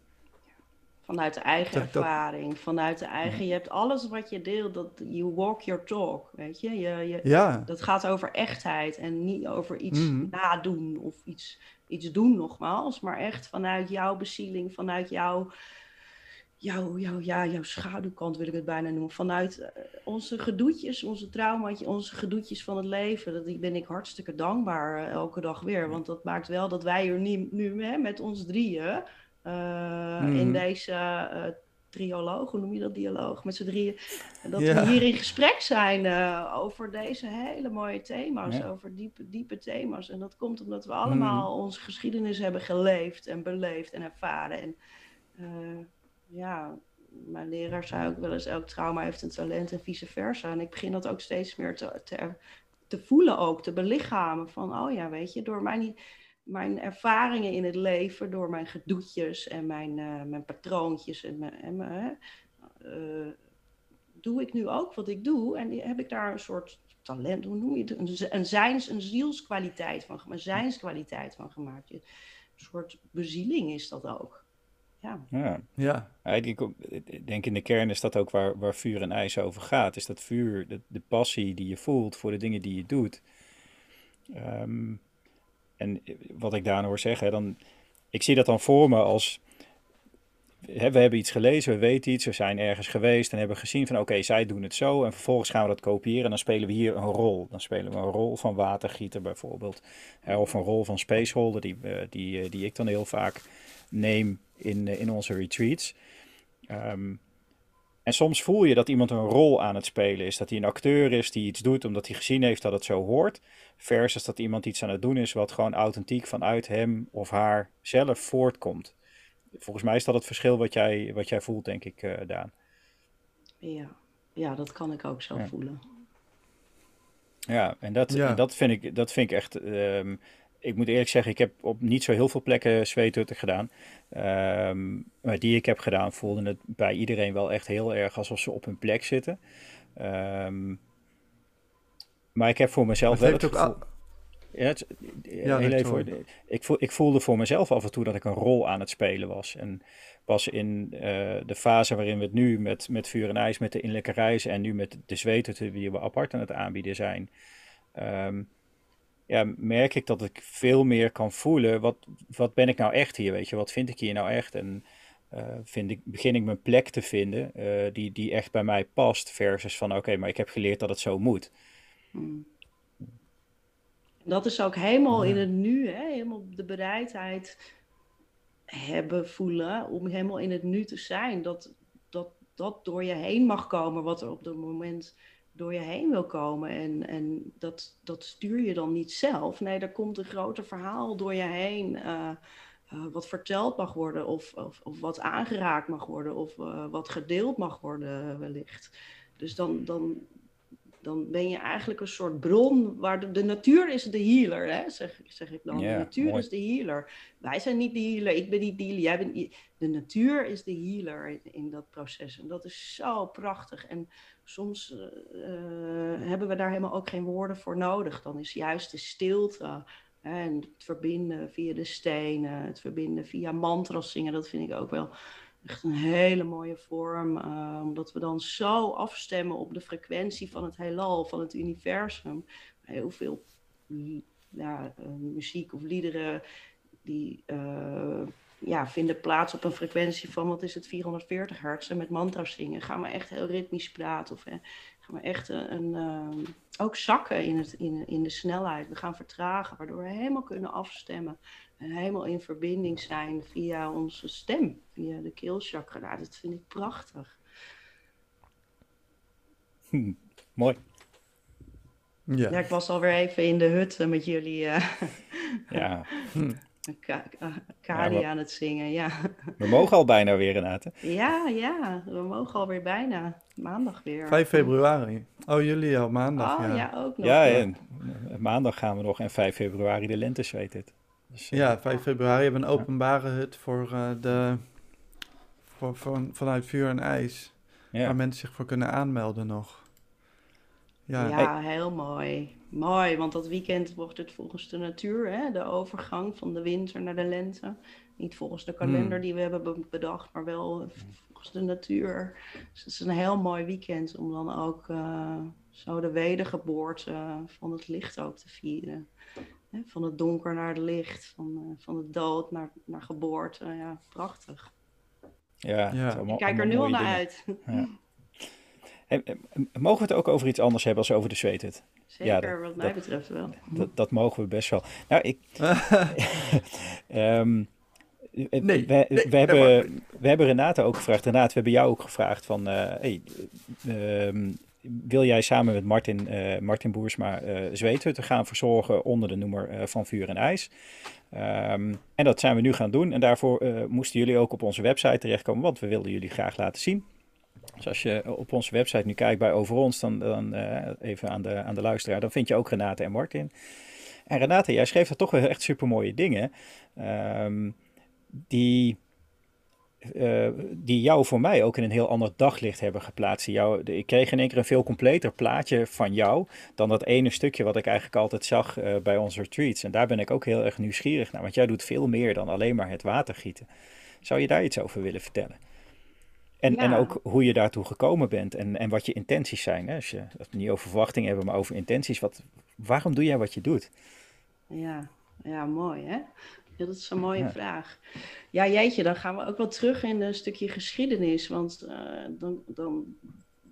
Vanuit de eigen ervaring, vanuit de eigen... Je hebt alles wat je deelt, dat you walk your talk, weet je? je, je ja. Dat gaat over echtheid en niet over iets mm. nadoen of iets, iets doen nogmaals. Maar echt vanuit jouw bezieling, vanuit jouw, jouw, jouw, ja, jouw schaduwkant wil ik het bijna noemen. Vanuit uh, onze gedoetjes, onze trauma's, onze gedoetjes van het leven. Dat, ben ik hartstikke dankbaar uh, elke dag weer. Want dat maakt wel dat wij er nu, nu hè, met ons drieën uh, in mhm. deze uh, trioloog, hoe noem je dat, dialoog, met z'n drieën. Dat we hier in gesprek zijn uh, over deze hele mooie thema's, over diepe, diepe thema's. En dat komt omdat we allemaal mm. onze geschiedenis hebben geleefd en beleefd en ervaren. En ja, mijn leraar zei ook wel eens, elk trauma heeft een talent en vice versa. En ik begin dat ook steeds meer te, te, te voelen ook, te belichamen. Van, oh ja, weet je, door mijn, mijn ervaringen in het leven, door mijn gedoetjes en mijn, uh, mijn patroontjes en mijn... En mijn uh, doe ik nu ook wat ik doe en heb ik daar een soort talent, hoe noem je het? Een, een zijns, een zielskwaliteit van, een zijnskwaliteit van gemaakt. Een soort bezieling is dat ook. Ja. ja. ja. Ik, denk in de kern is dat ook waar, waar vuur en ijs over gaat. Is dat vuur, de, de passie die je voelt voor de dingen die je doet. Ehm, en wat ik daarna hoor zeggen, dan, ik zie dat dan voor me als... We hebben iets gelezen, we weten iets, we zijn ergens geweest en hebben gezien van oké, zij doen het zo. En vervolgens gaan we dat kopiëren en dan spelen we hier een rol. Dan spelen we een rol van watergieter bijvoorbeeld. of een rol van spaceholder, die, eh, die, eh, die ik dan heel vaak neem in, eh, in onze retreats. Ehm, en soms voel je dat iemand een rol aan het spelen is. Dat hij een acteur is die iets doet omdat hij gezien heeft dat het zo hoort. Versus dat iemand iets aan het doen is wat gewoon authentiek vanuit hem of haar zelf voortkomt. Volgens mij is dat het verschil wat jij, wat jij voelt, denk ik, uh, Daan. Ja. ja, dat kan ik ook zo voelen. Ja, en dat, dat, vind, ik, dat vind ik echt. Ehm, ik moet eerlijk zeggen, ik heb op niet zo heel veel plekken zweethutten gedaan. Ehm, maar die ik heb gedaan, voelden het bij iedereen wel echt heel erg alsof ze op hun plek zitten. Ehm, maar ik heb voor mezelf wel het gevoel... Ja, het, ja, heel even, ik, voel, ik voelde voor mezelf af en toe dat ik een rol aan het spelen was. En pas in uh, de fase waarin we het nu met, met vuur en ijs, met de innerlijke reizen en nu met de zweethutten die we apart aan het aanbieden zijn... Um, ja, merk ik dat ik veel meer kan voelen. Wat, wat ben ik nou echt hier? Weet je, wat vind ik hier nou echt? En uh, vind ik, begin ik mijn plek te vinden uh, die, die echt bij mij past. Versus van oké, maar ik heb geleerd dat het zo moet. Hmm. Dat is ook helemaal in het nu, hè? helemaal de bereidheid hebben, voelen om helemaal in het nu te zijn. Dat dat, dat door je heen mag komen wat er op dat moment door je heen wil komen. En, en dat, dat stuur je dan niet zelf. Nee, er komt een groter verhaal door je heen. Uh, uh, wat verteld mag worden, of, of, of, wat aangeraakt mag worden, of uh, wat gedeeld mag worden, wellicht. Dus dan, dan, dan ben je eigenlijk een soort bron waar de, de natuur is de healer, hè? Zeg, zeg ik dan. de natuur is de healer. Wij zijn niet de healer, ik ben niet de healer, jij bent De natuur is de healer in, in dat proces. En dat is zo prachtig. En soms uh, hebben we daar helemaal ook geen woorden voor nodig. Dan is juist de stilte hè, en het verbinden via de stenen, het verbinden via mantras zingen, dat vind ik ook wel echt een hele mooie vorm. Uh, omdat we dan zo afstemmen op de frequentie van het heelal, van het universum. Heel veel ja, muziek of liederen die ja, vinden plaats op een frequentie van, wat is het, 440 hertz. En met mantra's zingen gaan we echt heel ritmisch praten. Of hè, gaan we echt een, uh, ook zakken in, het, in, in de snelheid. We gaan vertragen, waardoor we helemaal kunnen afstemmen. En helemaal in verbinding zijn via onze stem, via de keelchakra. Nou, dat vind ik prachtig. Hm, mooi. Ja. ja, ik was alweer even in de hut met jullie. Uh, ja. Hm. Kali aan het zingen, ja. We mogen al bijna weer, Renate. Ja, ja, we mogen alweer bijna. Maandag weer. 5 februari. Oh, jullie al maandag, oh, ja. ja. ook nog. Ja, en maandag gaan we nog en 5 februari de lente het. Dus, ja, 5 eh, februari hebben we een openbare hut voor uh, de... Voor, van, vanuit vuur en ijs. Ja. Waar mensen zich voor kunnen aanmelden nog. Ja, ja heel mooi. Mooi, want dat weekend wordt het volgens de natuur, hè? de overgang van de winter naar de lente. Niet volgens de kalender hmm. die we hebben bedacht, maar wel volgens de natuur. Dus het is een heel mooi weekend om dan ook uh, zo de wedergeboorte van het licht ook te vieren. Hè? Van het donker naar het licht, van, uh, van de dood naar, naar geboorte. Ja, prachtig. Ja, ja. Ik kijk er nu al naar uit. Ja. mogen we het ook over iets anders hebben als over de zweethut? Zeker, ja, wat mij betreft wel. Dat, dat, mogen we best wel. Nou, ik. um, nee, we, we, hebben, we hebben Renate ook gevraagd. Renate, we hebben jou ook gevraagd van... hey, ehm, wil jij samen met Martin, uh, Martin Boersma uh, zweethutten gaan verzorgen onder de noemer uh, van Vuur en IJs. Um, en dat zijn we nu gaan doen. En daarvoor moesten jullie ook op onze website terechtkomen, want we wilden jullie graag laten zien. Dus als je op onze website nu kijkt bij Over ons, dan, dan even aan de, aan de luisteraar, dan vind je ook Renate en Martin. En Renate, jij schreef er toch wel echt super mooie dingen. Um, die uh, die jou voor mij ook in een heel ander daglicht hebben geplaatst. Jou, ik kreeg in één keer een veel completer plaatje van jou dan dat ene stukje wat ik eigenlijk altijd zag uh, bij onze retreats. En daar ben ik ook heel erg nieuwsgierig naar, want jij doet veel meer dan alleen maar het water gieten. Zou je daar iets over willen vertellen? En, ja. en ook hoe je daartoe gekomen bent en, en wat je intenties zijn. Hè? Als je het niet over verwachtingen hebben, maar over intenties. Wat, waarom doe jij wat je doet? Ja, ja mooi hè? Ja, dat is een mooie ja. vraag. Ja, jeetje, dan gaan we ook wel terug in een stukje geschiedenis. Want uh, dan, dan,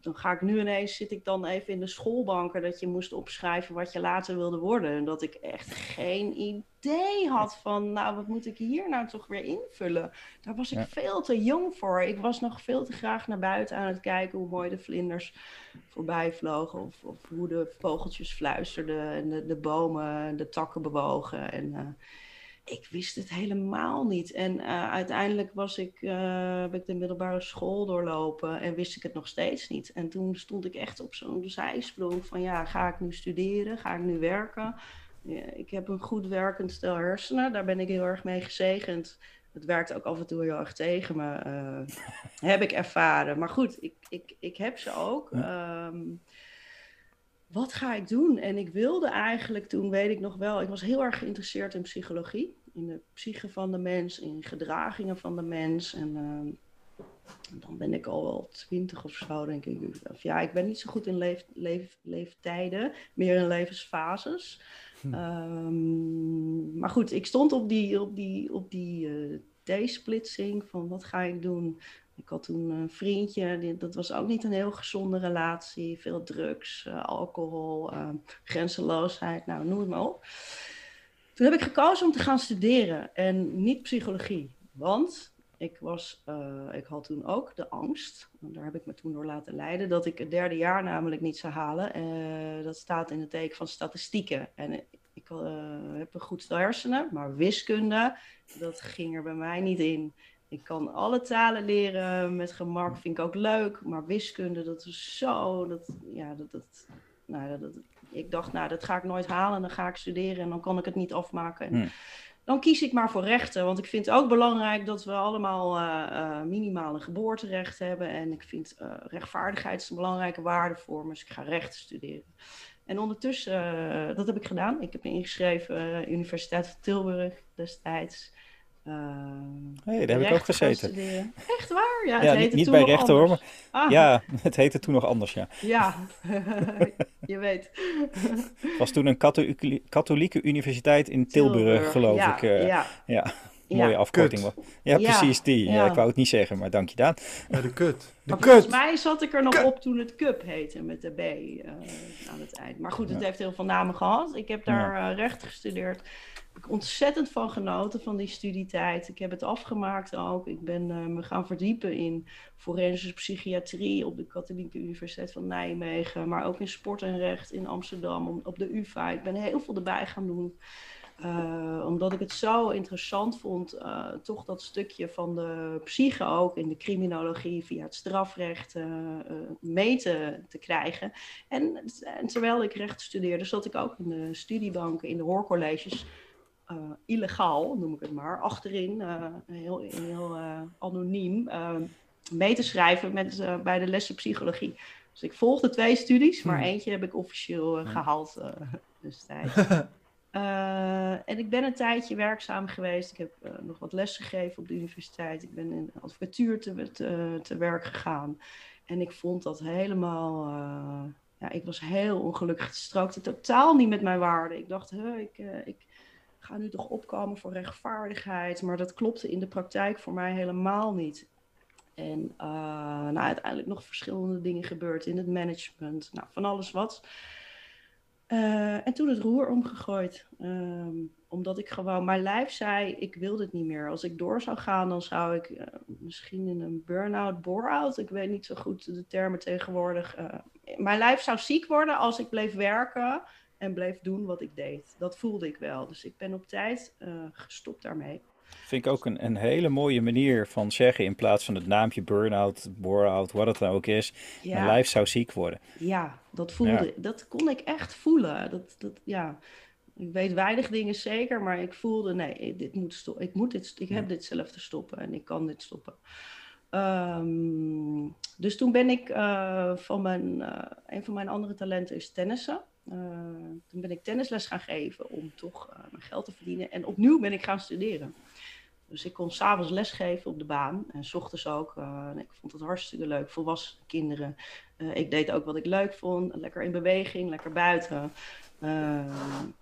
dan ga ik nu ineens, zit ik dan even in de schoolbanken dat je moest opschrijven wat je later wilde worden. En dat ik echt geen idee had van, nou, wat moet ik hier nou toch weer invullen? Daar was ik ja. veel te jong voor. Ik was nog veel te graag naar buiten aan het kijken hoe mooi de vlinders voorbij vlogen. Of, of hoe de vogeltjes fluisterden en de, de bomen, de takken bewogen. En... Uh, ik wist het helemaal niet. En uh, uiteindelijk was ik, uh, heb ik de middelbare school doorlopen en wist ik het nog steeds niet. En toen stond ik echt op zo'n zijsprong van ja, ga ik nu studeren? Ga ik nu werken? Ja, ik heb een goed werkend stel hersenen, daar ben ik heel erg mee gezegend. Het werkt ook af en toe heel erg tegen me, uh, heb ik ervaren. Maar goed, ik, ik, ik heb ze ook. Um, wat ga ik doen? En ik wilde eigenlijk toen, weet ik nog wel, ik was heel erg geïnteresseerd in psychologie. In de psyche van de mens, in gedragingen van de mens. En uh, dan ben ik al wel twintig of zo, denk ik. Of ja, ik ben niet zo goed in leef, leef, leeftijden, meer in levensfases. Hm. Um, maar goed, ik stond op die, op die, op die uh, T-splitsing van wat ga ik doen? Ik had toen een vriendje, dat was ook niet een heel gezonde relatie. Veel drugs, uh, alcohol, uh, grenzeloosheid, nou noem het maar op. Toen heb ik gekozen om te gaan studeren en niet psychologie. Want ik, was, uh, ik had toen ook de angst, daar heb ik me toen door laten leiden, dat ik het derde jaar namelijk niet zou halen. dat staat in het teken van statistieken. En ik heb een goed stel hersenen, maar wiskunde, dat ging er bij mij niet in. Ik kan alle talen leren met gemak, vind ik ook leuk. Maar wiskunde, dat is zo. Dat, ja, dat, dat, nou, dat, ik dacht, nou, dat ga ik nooit halen. Dan ga ik studeren en dan kan ik het niet afmaken. Hmm. Dan kies ik maar voor rechten. Want ik vind het ook belangrijk dat we allemaal uh, uh, minimale geboorterecht hebben. En ik vind uh, rechtvaardigheid een belangrijke waarde voor me. Dus ik ga rechten studeren. En ondertussen, dat heb ik gedaan. Ik heb me ingeschreven, Universiteit van Tilburg destijds. Uh, hey, daar heb ik ook gezeten. Echt waar? Ja, het ja heette niet, toen bij nog rechten hoor, anders. maar Ah, ja, het heette toen nog anders, ja. ja. je weet. Het was toen een katholieke, katholieke universiteit in Tilburg, Tilburg, geloof ja, ik. eh, ja. ja. Mooie afkorting. Kut. wel. Ja, Ja, precies die. Ja. ja. ik wou het niet zeggen, maar dank je Daan. Ja, de kut. De Maar volgens kut. mij zat ik er nog Kut. op toen het Cup heette met de B eh, aan het eind. Maar goed, het Ja. heeft heel veel namen gehad. Ik heb daar eh, recht gestudeerd. Ik ontzettend van genoten van die studietijd. Ik heb het afgemaakt ook. Ik ben eh, me gaan verdiepen in forensische psychiatrie op de Katholieke Universiteit van Nijmegen. Maar ook in sport en recht in Amsterdam, op de UvA. Ik ben heel veel erbij gaan doen. Eh, omdat ik het zo interessant vond, eh, toch dat stukje van de psyche ook in de criminologie via het strafrecht eh, mee te, te krijgen. En, en terwijl ik recht studeerde, zat ik ook in de studiebanken, in de hoorcolleges, eh, illegaal noem ik het maar, achterin, eh, heel, heel eh, anoniem, mee te schrijven met, bij de lessen psychologie. Dus ik volgde twee studies, maar Hmm. eentje heb ik officieel gehaald eh, destijds. Eh, en ik ben een tijdje werkzaam geweest. Ik heb nog wat lessen gegeven op de universiteit. Ik ben in advocatuur te, te, te werk gegaan. En ik vond dat helemaal. ja, ik was heel ongelukkig. Het strookte totaal niet met mijn waarden. Ik dacht, huh, ik, ik ga nu toch opkomen voor rechtvaardigheid. Maar dat klopte in de praktijk voor mij helemaal niet. En eh, nou, uiteindelijk nog verschillende dingen gebeurd in het management. Nou, van alles wat. en toen het roer omgegooid. Ehm, omdat ik gewoon, mijn lijf zei, ik wil dit niet meer. Als ik door zou gaan, dan zou ik misschien in een burn-out, bore-out. Ik weet niet zo goed de termen tegenwoordig. mijn lijf zou ziek worden als ik bleef werken en bleef doen wat ik deed. Dat voelde ik wel. Dus ik ben op tijd gestopt daarmee. Vind ik ook een, een hele mooie manier van zeggen in plaats van het naampje burn-out, bore-out, wat het nou ook is. Ja. Mijn lijf zou ziek worden. Ja, dat voelde, dat kon ik echt voelen. Dat, dat, ja. Ik weet weinig dingen zeker, maar ik voelde, nee, dit moet. Ik, moet dit, ik heb dit zelf te stoppen en ik kan dit stoppen. Ehm, dus toen ben ik uh, van mijn, uh, een van mijn andere talenten is tennissen. Uh, toen ben ik tennisles gaan geven om toch mijn geld te verdienen. En opnieuw ben ik gaan studeren. Dus ik kon s'avonds lesgeven op de baan en s ochtends ook. Uh, ik vond het hartstikke leuk, volwassen kinderen. Ik deed ook wat ik leuk vond, lekker in beweging, lekker buiten.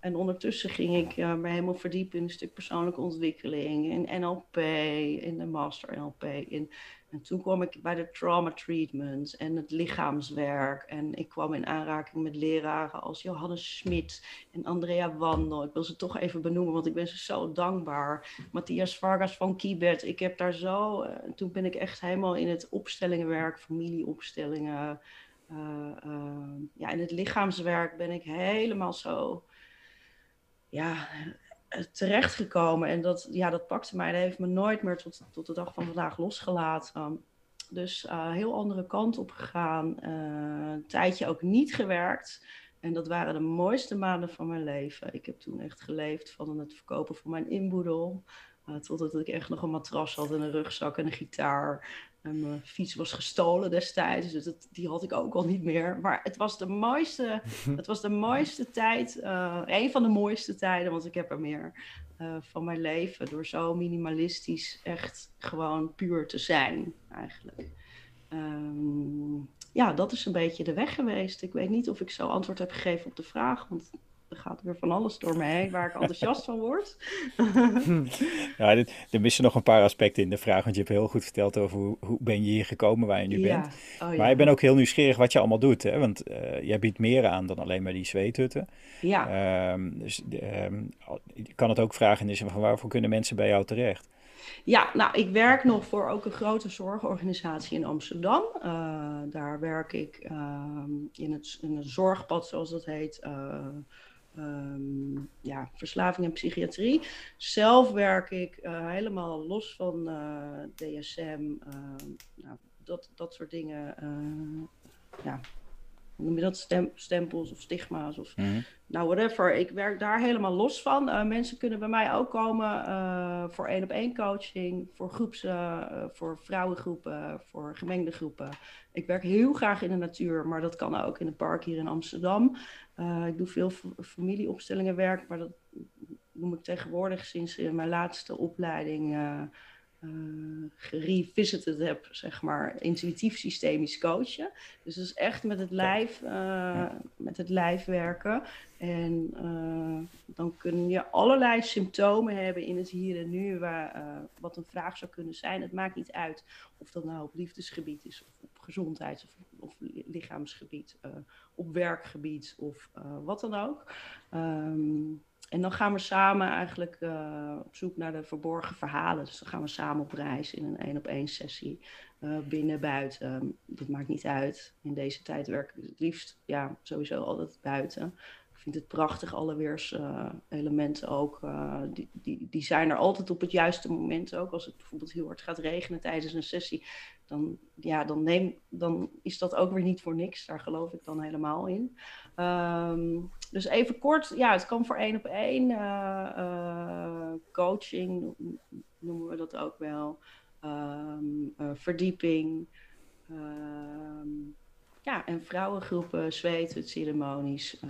En ondertussen ging ik me helemaal verdiepen in een stuk persoonlijke ontwikkeling, in NLP, in de Master NLP, in en toen kwam ik bij de trauma treatment en het lichaamswerk. En ik kwam in aanraking met leraren als Johannes Smit en Andrea Wandel. Ik wil ze toch even benoemen, want ik ben ze zo dankbaar. Matthias Vargas van Kibet. Ik heb daar zo... Uh, toen ben ik echt helemaal in het opstellingenwerk, familieopstellingen... Uh, ja, in het lichaamswerk ben ik helemaal zo ja, terechtgekomen. En dat, ja, dat pakte mij. Dat heeft me nooit meer tot, tot de dag van vandaag losgelaten. Dus uh, heel andere kant op gegaan. Uh, een tijdje ook niet gewerkt. En dat waren de mooiste maanden van mijn leven. Ik heb toen echt geleefd van het verkopen van mijn inboedel. Uh, totdat ik echt nog een matras had en een rugzak en een gitaar. En mijn fiets was gestolen destijds, dus dat, die had ik ook al niet meer. Maar het was de mooiste, het was de mooiste tijd, uh, een van de mooiste tijden, want ik heb er meer uh, van mijn leven. Door zo minimalistisch echt gewoon puur te zijn, eigenlijk. Um, ja, dat is een beetje de weg geweest. Ik weet niet of ik zo antwoord heb gegeven op de vraag, want er gaat weer van alles door me heen waar ik enthousiast van word. ja, dit, er missen nog een paar aspecten in de vraag, want je hebt heel goed verteld over hoe, hoe ben je hier gekomen waar je nu bent. Oh, ja. Maar ik ben ook heel nieuwsgierig wat je allemaal doet, hè? want uh, jij biedt meer aan dan alleen maar die zweethutten. Ja. Um, dus um, je kan het ook vragen in van waarvoor kunnen mensen bij jou terecht? Ja, nou, ik werk nog voor ook een grote zorgorganisatie in Amsterdam. Uh, daar werk ik uh, in, het, in het zorgpad, zoals dat heet. Uh, um, ja, verslaving en psychiatrie. Zelf werk ik uh, helemaal los van uh, DSM, uh, nou, dat, dat soort dingen. ja, hoe noem je dat? Stem, stempels of stigma's of mm -hmm. nou whatever. Ik werk daar helemaal los van. mensen kunnen bij mij ook komen voor één op één coaching, voor groeps, voor vrouwengroepen, voor gemengde groepen. Ik werk heel graag in de natuur, maar dat kan ook in het park hier in Amsterdam. Uh, ik doe veel familieopstellingenwerk, maar dat noem ik tegenwoordig sinds in mijn laatste opleiding uh, gerevisited heb, zeg maar, intuïtief systemisch coachen. Dus dat is echt met het lijf, uh, met het lijf werken. En uh, dan kun je allerlei symptomen hebben in het hier en nu, waar, wat een vraag zou kunnen zijn. Het maakt niet uit of dat nou op liefdesgebied is, of op gezondheids- of, of lichaamsgebied, op werkgebied of wat dan ook. Um, en dan gaan we samen eigenlijk uh, op zoek naar de verborgen verhalen. Dus dan gaan we samen op reis in een één op één sessie. Uh, binnen, buiten. Dit maakt niet uit. In deze tijd werk ik het liefst ja, sowieso altijd buiten. Ik vind het prachtig, alle weerselementen uh, ook. die, die, die zijn er altijd op het juiste moment ook. Als het bijvoorbeeld heel hard gaat regenen tijdens een sessie, dan, ja, dan, neem, dan is dat ook weer niet voor niks. Daar geloof ik dan helemaal in. Um, dus even kort, ja, het kan voor één op één. Uh, uh, coaching noemen we dat ook wel. Um, uh, verdieping. Um, ja, en vrouwengroepen, zweten, ceremonies.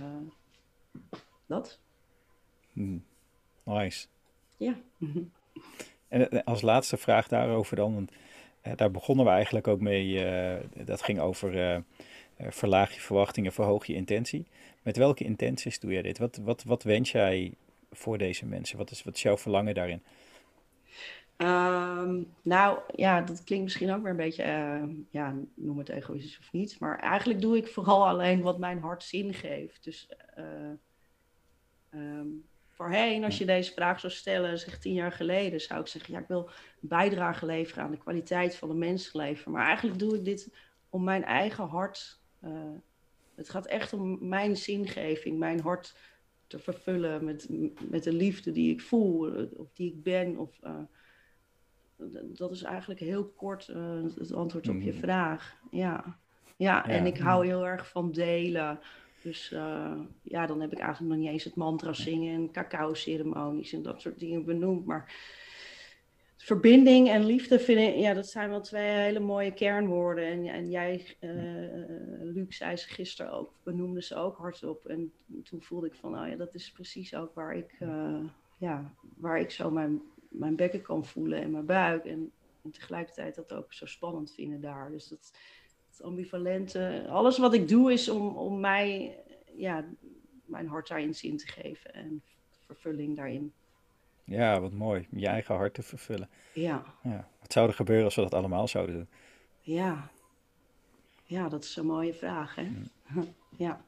dat. Hmm. Nice. Ja. en als laatste vraag daarover dan, want daar begonnen we eigenlijk ook mee. dat ging over verlaag je verwachtingen, verhoog je intentie. Met welke intenties doe jij dit? Wat, wat, wat wens jij voor deze mensen? Wat is, wat jouw verlangen daarin? Ehm, nou ja, dat klinkt misschien ook weer een beetje, ja, noem het egoïstisch of niet. Maar eigenlijk doe ik vooral alleen wat mijn hart zin geeft. Dus um, voorheen, als je deze vraag zou stellen, zeg tien jaar geleden, zou ik zeggen, ja, ik wil een bijdrage leveren aan de kwaliteit van de mensenleven. Maar eigenlijk doe ik dit om mijn eigen hart. Uh, het gaat echt om mijn zingeving, mijn hart te vervullen met, met de liefde die ik voel, of die ik ben. Of, uh, dat is eigenlijk heel kort uh, het antwoord op je Mhm. vraag. Ja. Ja, en ik hou heel erg van delen. Dus uh, ja, dan heb ik eigenlijk nog niet eens het mantra zingen en cacao-ceremonies en dat soort dingen benoemd. Maar verbinding en liefde vind ik, ja, dat zijn wel twee hele mooie kernwoorden. En, en jij, uh, Luc, zei ze gisteren ook, benoemde ze ook hardop. En toen voelde ik van, oh ja, dat is precies ook waar ik, uh, ja, waar ik zo mijn, mijn bekken kan voelen en mijn buik. En, en tegelijkertijd dat ook zo spannend vinden daar. Dus dat, ambivalente, alles wat ik doe is om, om mij, ja, mijn hart daarin zin te geven en vervulling daarin. Ja, wat mooi. Je eigen hart te vervullen. Ja. ja. Wat zou er gebeuren als we dat allemaal zouden doen? Ja. Ja, dat is een mooie vraag, hè? Ja. ja.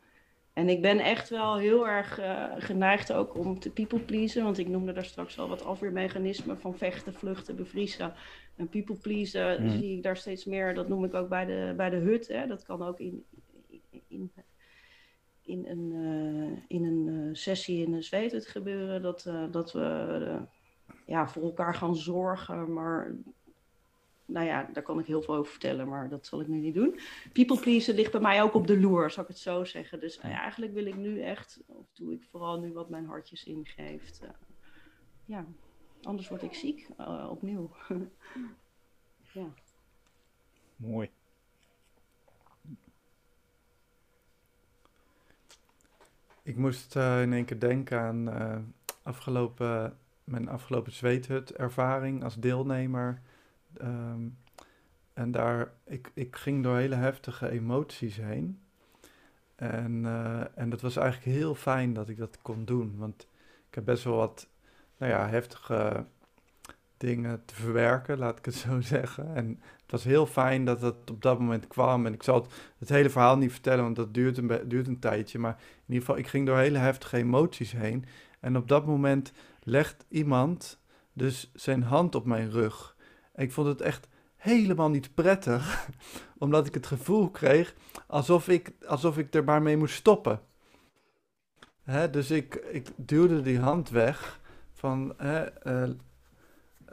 En ik ben echt wel heel erg uh, geneigd ook om te people pleasen. Want ik noemde daar straks al wat afweermechanismen van vechten, vluchten, bevriezen. En people pleasen mm. zie ik daar steeds meer. Dat noem ik ook bij de, bij de hut. Hè? Dat kan ook in, in, in een, uh, in een uh, sessie in een zweethut gebeuren. Dat, dat we ja, voor elkaar gaan zorgen. Maar nou ja, daar kan ik heel veel over vertellen, maar dat zal ik nu niet doen. People pleasen ligt bij mij ook op de loer, zal ik het zo zeggen. Dus nou ja, eigenlijk wil ik nu echt, of doe ik vooral nu wat mijn hartje zin geeft. ja, anders word ik ziek, opnieuw. ja. Mooi. Ik moest uh, in één keer denken aan uh, afgelopen, mijn afgelopen zweethut-ervaring als deelnemer. Um, en daar, ik, ik ging door hele heftige emoties heen. En, uh, en dat was eigenlijk heel fijn dat ik dat kon doen. Want ik heb best wel wat, nou ja, heftige dingen te verwerken, laat ik het zo zeggen. En het was heel fijn dat dat op dat moment kwam. En ik zal het, het hele verhaal niet vertellen, want dat duurt een, duurt een tijdje. Maar in ieder geval, ik ging door hele heftige emoties heen. En op dat moment legt iemand dus zijn hand op mijn rug. Ik vond het echt helemaal niet prettig, omdat ik het gevoel kreeg alsof ik, alsof ik er maar mee moest stoppen. Hè, dus ik, ik duwde die hand weg van, hè, uh,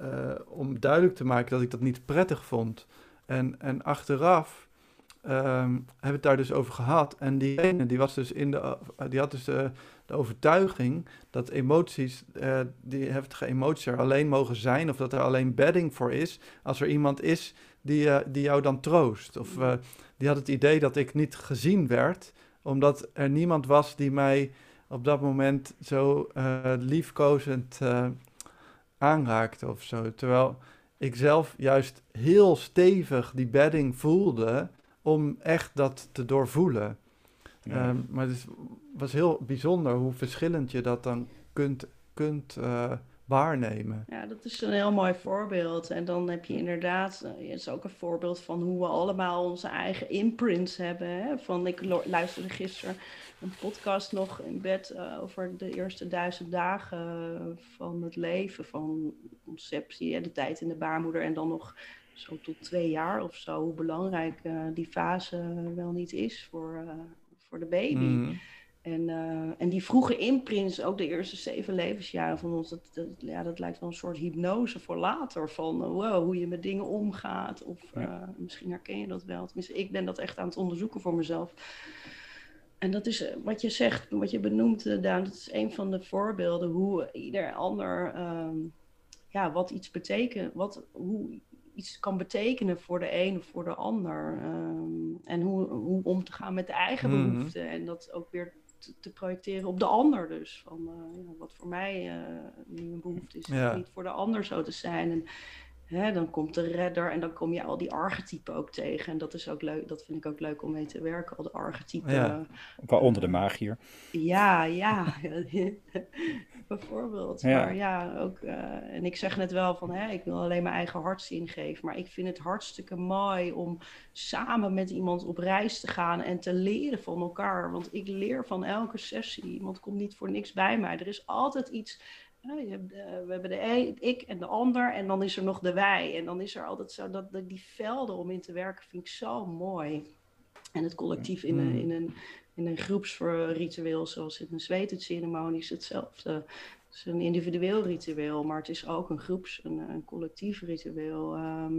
uh, om duidelijk te maken dat ik dat niet prettig vond. En, en achteraf hebben we het daar dus over gehad. En die ene, die was dus in de, die had dus de, de overtuiging dat emoties, uh, die heftige emoties er alleen mogen zijn, of dat er alleen bedding voor is, als er iemand is die, uh, die jou dan troost. Of uh, die had het idee dat ik niet gezien werd, omdat er niemand was die mij op dat moment zo liefkozend aanraakte of zo. Terwijl ik zelf juist heel stevig die bedding voelde om echt dat te doorvoelen. Ja. Um, maar het was heel bijzonder hoe verschillend je dat dan kunt, kunt uh, waarnemen. Ja, dat is een heel mooi voorbeeld. En dan heb je inderdaad, het is ook een voorbeeld van hoe we allemaal onze eigen imprints hebben. Hè? Van, ik luisterde gisteren een podcast nog in bed uh, over de eerste duizend dagen van het leven, van conceptie en de tijd in de baarmoeder en dan nog zo tot twee jaar of zo, hoe belangrijk uh, die fase wel niet is voor, uh, voor de baby. Mm. En, uh, en die vroege imprints, ook de eerste zeven levensjaren van ons, dat, dat, ja, dat lijkt wel een soort hypnose voor later. Van wow, hoe je met dingen omgaat. Of ja. misschien herken je dat wel. Tenminste, ik ben dat echt aan het onderzoeken voor mezelf. En dat is wat je zegt, wat je benoemt, Daan, dat is een van de voorbeelden hoe ieder ander, um, ja, wat iets betekent, wat, hoe iets kan betekenen voor de een of voor de ander. Um, en hoe, hoe om te gaan met de eigen Mhm. behoeften. Mm -hmm. En dat ook weer te, te, projecteren op de ander dus. Van uh, ja, wat voor mij uh, nu een behoefte is, Ja. niet voor de ander zo te zijn. En hè, dan komt de redder en dan kom je al die archetypen ook tegen. En dat is ook leuk, dat vind ik ook leuk om mee te werken, al de archetypen. Ja. Waaronder de magier. Ja, ja. Bijvoorbeeld. Ja. Maar ja, ook, uh, en ik zeg net wel van, hè, ik wil alleen mijn eigen hartszin geven. Maar ik vind het hartstikke mooi om samen met iemand op reis te gaan en te leren van elkaar. Want ik leer van elke sessie. Iemand komt niet voor niks bij mij. Er is altijd iets de, we hebben de ik en de ander en dan is er nog de wij. En dan is er altijd zo dat, die velden om in te werken vind ik zo mooi. En het collectief in een, mm. in een, in een groepsritueel, zoals in een zwetenceremonie, is hetzelfde. Het is een individueel ritueel, maar het is ook een groeps, een, een collectief ritueel. Ehm,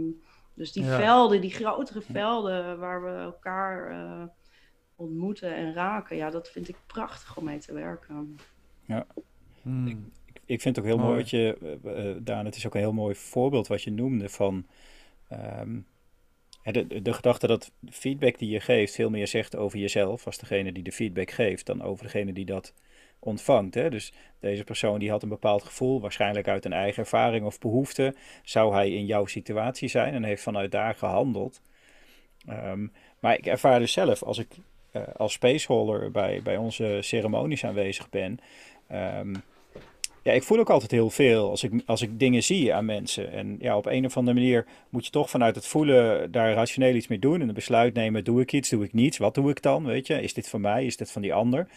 dus die velden, die grotere velden waar we elkaar uh, ontmoeten en raken, ja, dat vind ik prachtig om mee te werken. Ja. Hmm ik vind het ook heel mooi, wat je, uh, Daan, het is ook een heel mooi voorbeeld wat je noemde van um, de, de gedachte dat feedback die je geeft veel meer zegt over jezelf als degene die de feedback geeft dan over degene die dat ontvangt. Hè? Dus deze persoon die had een bepaald gevoel, waarschijnlijk uit een eigen ervaring of behoefte, zou hij in jouw situatie zijn en heeft vanuit daar gehandeld. Um, maar ik ervaar dus zelf, als ik uh, als spaceholder bij, bij onze ceremonies aanwezig ben, um, ja, ik voel ook altijd heel veel als ik, als ik dingen zie aan mensen. En ja, op een of andere manier moet je toch vanuit het voelen daar rationeel iets mee doen. En een besluit nemen, doe ik iets, doe ik niets? Wat doe ik dan, weet je? Is dit van mij, is dit van die ander?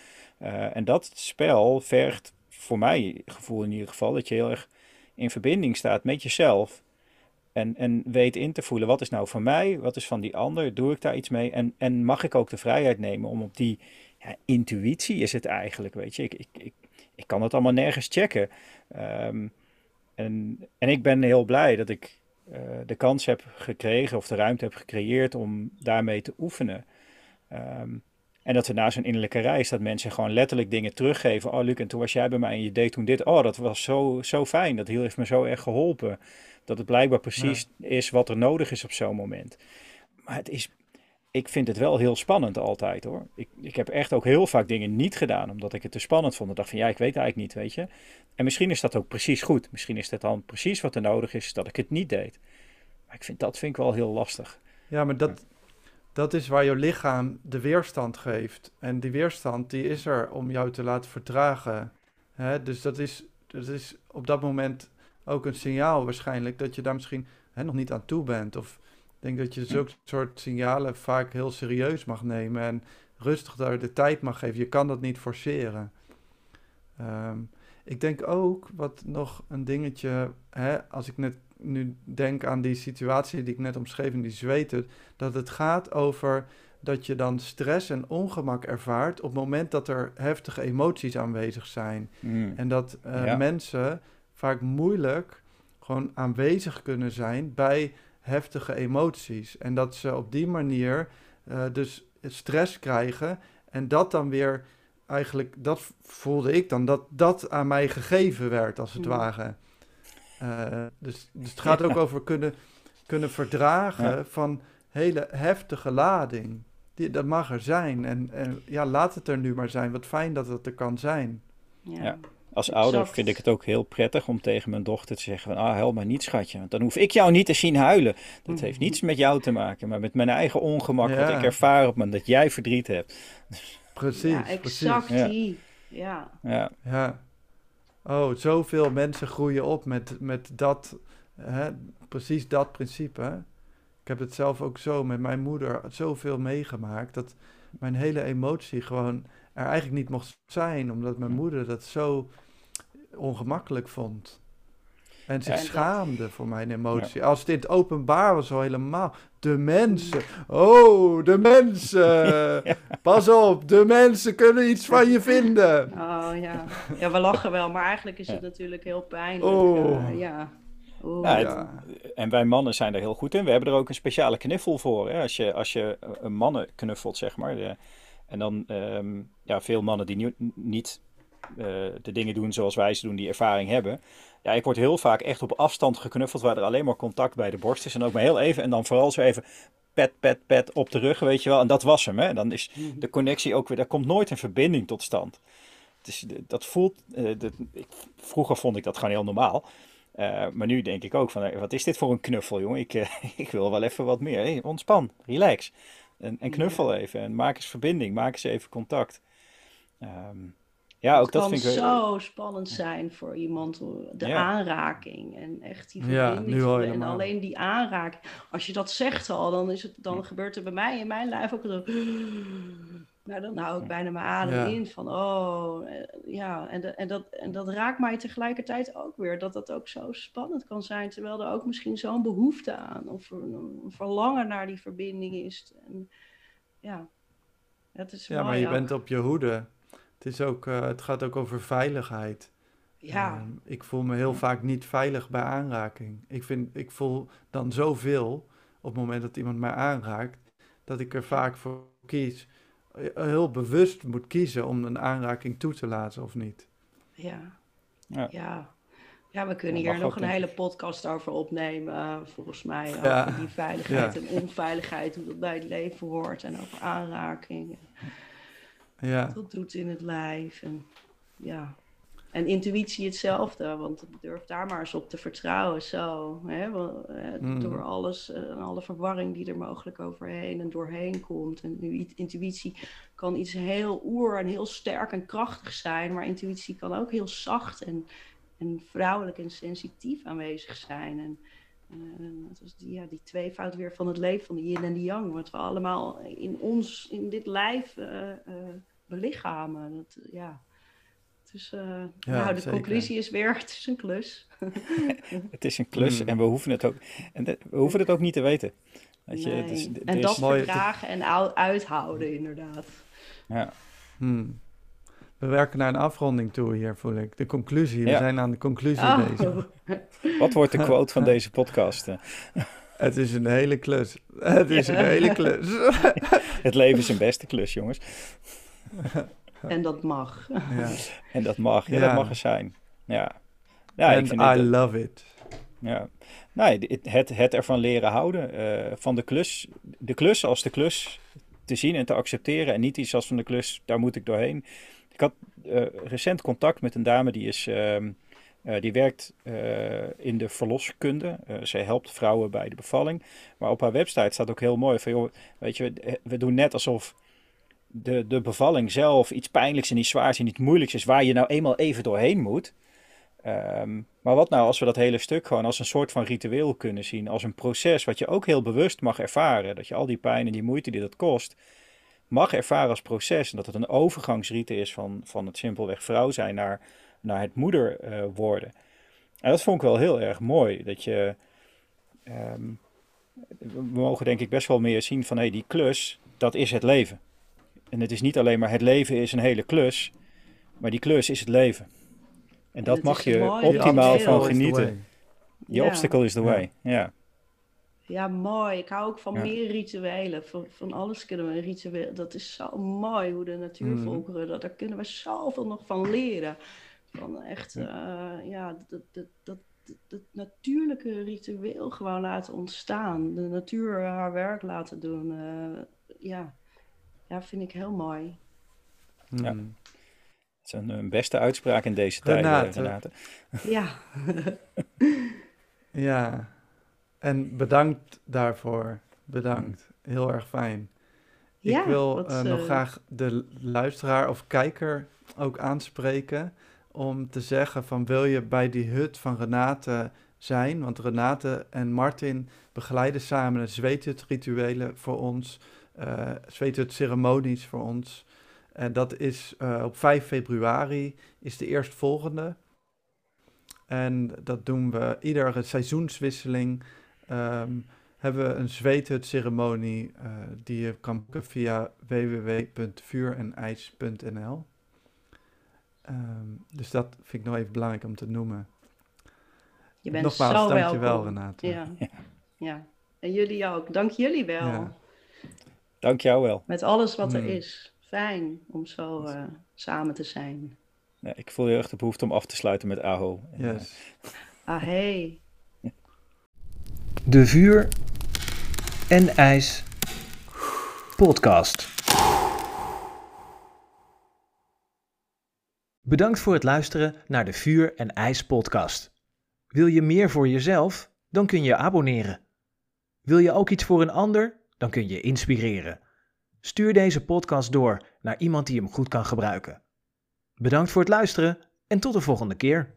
Uh, en dat spel vergt voor mij gevoel in ieder geval dat je heel erg in verbinding staat met jezelf. En, en weet in te voelen, wat is nou van mij, wat is van die ander, doe ik daar iets mee? En, en mag ik ook de vrijheid nemen om op die ja, intuïtie is het eigenlijk, weet je. Ik, ik ik kan het allemaal nergens checken. Ehm, en, en ik ben heel blij dat ik uh, de kans heb gekregen of de ruimte heb gecreëerd om daarmee te oefenen. Um, en dat we na zo'n innerlijke reis, dat mensen gewoon letterlijk dingen teruggeven. Oh, Luc, en toen was jij bij mij en je deed toen dit. Oh, dat was zo, zo fijn. Dat heeft me zo erg geholpen. Dat het blijkbaar precies is wat er nodig is op zo'n moment. Maar het is ik vind het wel heel spannend altijd hoor. Ik, ik heb echt ook heel vaak dingen niet gedaan omdat ik het te spannend vond. Ik dacht van ja, ik weet eigenlijk niet, weet je. En misschien is dat ook precies goed. Misschien is dat dan precies wat er nodig is dat ik het niet deed. Maar ik vind dat vind ik wel heel lastig. Ja, maar dat, dat is waar je lichaam de weerstand geeft. En die weerstand die is er om jou te laten vertragen. Dus dat is, dat is op dat moment ook een signaal waarschijnlijk dat je daar misschien nog niet aan toe bent. Of denk dat je zulke soort signalen vaak heel serieus mag nemen en rustig daar de tijd mag geven. Je kan dat niet forceren. Ehm, ik denk ook, wat nog een dingetje, hè, als ik net nu denk aan die situatie die ik net omschreef in die zweten, dat het gaat over dat je dan stress en ongemak ervaart op het moment dat er heftige emoties aanwezig zijn. Hmm. En dat uh, mensen vaak moeilijk gewoon aanwezig kunnen zijn bij heftige emoties. En dat ze op die manier uh, dus stress krijgen. En dat dan weer eigenlijk, dat voelde ik dan, dat dat aan mij gegeven werd, als het ware. Uh, dus, dus het gaat ook over kunnen, kunnen verdragen van hele heftige lading. Die, dat mag er zijn. En, en ja, laat het er nu maar zijn. Wat fijn dat het er kan zijn. ja. Als ouder vind ik het ook heel prettig om tegen mijn dochter te zeggen van, ah, help maar niet schatje, want dan hoef ik jou niet te zien huilen. Dat heeft mhm. niets met jou te maken, maar met mijn eigen ongemak, wat ik ervaar op me dat jij verdriet hebt. Precies, ja, exact die. Ja. ja. Ja. Oh, zoveel mensen groeien op met, met dat, hè, precies dat principe. Ik heb het zelf ook zo met mijn moeder zoveel meegemaakt, dat mijn hele emotie gewoon er eigenlijk niet mocht zijn, omdat mijn moeder dat zo ongemakkelijk vond. En zich schaamde voor mijn emotie. Als het openbaar was, al helemaal. De mensen. Oh, de mensen. Pas op, de mensen kunnen iets van je vinden. Oh ja. Ja, we lachen wel, maar eigenlijk is het natuurlijk heel pijnlijk. Oh. Uh, ja. ja. en wij mannen zijn er heel goed in. We hebben er ook een speciale knuffel voor. Hè? Als, je, als je een mannen knuffelt, zeg maar. De, en dan um, ja, veel mannen die niet uh, de dingen doen zoals wij ze doen, die ervaring hebben. Ja, ik word heel vaak echt op afstand geknuffeld, waar er alleen maar contact bij de borst is. En ook maar heel even, en dan vooral zo even pet, pet, pet op de rug, weet je wel. En dat was hem, hè. Dan is de connectie ook weer, daar komt nooit een verbinding tot stand. Dus dat voelt, uh, dat, ik, vroeger vond ik dat gewoon heel normaal. Eh, maar nu denk ik ook van, eh, wat is dit voor een knuffel, jongen? Ik, eh, ik wil wel even wat meer. Ontspan, relax. En, en knuffel even. En maak eens verbinding. Maak eens even contact. Ehm, ja, ook Het dat vind ik... zo spannend zijn voor iemand, de Ja. aanraking en echt die Ja, verbinding. nu al en helemaal. alleen die aanraking. Als je dat zegt al, dan, is het, dan gebeurt er bij mij in mijn lijf ook zo. Dan hou ik bijna mijn adem Ja. in van, oh, eh, ja. En, de- en, dat, en dat raakt mij tegelijkertijd ook weer, dat dat ook zo spannend kan zijn, terwijl er ook misschien zo'n behoefte aan of een, een verlangen naar die verbinding is. En, ja, het is Ja, maar je ook. bent op je hoede. Het, is ook, eh, het gaat ook over veiligheid. Ja, Ehm, ik voel me heel vaak niet veilig bij aanraking. Ik, vind, ik voel dan zoveel op het moment dat iemand mij aanraakt, dat ik er vaak voor kies, heel bewust moet kiezen om een aanraking toe te laten of niet. Ja. Ja. Ja. ja. we kunnen hier nog een hele podcast over opnemen, eh, volgens mij. Ja. Over die veiligheid Ja. en onveiligheid, hoe dat bij het leven hoort. En over aanraking. Ja, Wat dat doet in het lijf. En, ja. En intuïtie hetzelfde, want durf daar maar eens op te vertrouwen. Zo, hè? eh, Mm. Door alles eh, en alle verwarring die er mogelijk overheen en doorheen komt. En nu, intuïtie kan iets heel oer en heel sterk en krachtig zijn, maar intuïtie kan ook heel zacht en, en vrouwelijk en sensitief aanwezig zijn. En, eh, dat is die, ja, die tweevoud weer van het leven, van de yin en de yang, wat we allemaal in ons, in dit lijf belichamen. Dat, ja. Dus, eh, nou, de zeker. conclusie is weer, het is een klus. Het is een klus Mm. en we hoeven het ook, en we hoeven het ook niet te weten. Weet je, Nee. het is, en is- dat Mooi. verdragen en ou- uithouden, inderdaad. ja. hmm. we werken naar een afronding toe hier, voel ik. De conclusie, we zijn aan de conclusie Oh. bezig. Wat wordt de quote van deze podcast? Het is een hele klus. Het is een hele klus. Het leven is een beste klus, jongens. En dat mag. ja. En dat mag, ja, Ja. dat mag er zijn. Ja, ja ik And vind I love it. ja. Nee, het, het, ervan leren houden, eh, van de klus, de klus als de klus te zien en te accepteren en niet iets als van de klus, daar moet ik doorheen. Ik had eh, recent contact met een dame die is, ehm, eh, die werkt eh, in de verloskunde. Eh zij helpt vrouwen bij de bevalling. Maar op haar website staat ook heel mooi van, joh, weet je, we, we doen net alsof de, de bevalling zelf iets pijnlijks en iets zwaars en iets moeilijks is, waar je nou eenmaal even doorheen moet. Ehm, maar wat nou als we dat hele stuk gewoon als een soort van ritueel kunnen zien, als een proces wat je ook heel bewust mag ervaren, dat je al die pijn en die moeite die dat kost, mag ervaren als proces en dat het een overgangsrite is van, van het simpelweg vrouw zijn naar, naar het moeder eh, worden. En dat vond ik wel heel erg mooi, dat je, ehm, we mogen denk ik best wel meer zien van hé, die klus, dat is het leven. En het is niet alleen maar het leven is een hele klus, maar die klus is het leven. En dat mag je mooi, optimaal van genieten. Je Ja. obstacle is the way. Ja. Ja, mooi. Ik hou ook van Ja. meer rituelen. Van, van alles kunnen we een ritueel. Dat is zo mooi hoe de natuurvolkeren, dat, daar kunnen we zoveel nog van leren. Van echt, eh, ja, dat, dat, dat, dat, dat natuurlijke ritueel gewoon laten ontstaan. De natuur haar werk laten doen. eh, ja. Ja, vind ik heel mooi. Ja. Hmm. Dat is een, een beste uitspraak in deze tijd, Renate. Renate. Ja, Ja, en bedankt daarvoor. Bedankt. Heel erg fijn. Ja, ik wil wat, eh, nog eh, graag de luisteraar of kijker ook aanspreken om te zeggen van wil je bij die hut van Renate zijn? Want Renate en Martin begeleiden samen de zweethut-rituelen voor ons, eh zweethut-ceremonies voor ons. En dat is eh, op 5 februari is de eerstvolgende. En dat doen we iedere seizoenswisseling. ehm, hebben we een zweethut-ceremonie eh, die je kan boeken via www.vuurenijs.nl. Ehm, dus dat vind ik nog even belangrijk om te noemen. je bent Nogmaals, zo dankjewel welkom. Renate. Ja. ja, en jullie ook. Dank jullie wel. Ja. Dank jou wel. Met alles wat er Hmm. is. Fijn om zo eh, samen te zijn. Ja, ik voel heel erg de behoefte om af te sluiten met Aho. En, eh, Yes. Ah, hey. De Vuur en IJs podcast. Bedankt voor het luisteren naar de Vuur en IJs podcast. Wil je meer voor jezelf? Dan kun je abonneren. Wil je ook iets voor een ander? Dan kun je inspireren. Stuur deze podcast door naar iemand die hem goed kan gebruiken. Bedankt voor het luisteren en tot de volgende keer.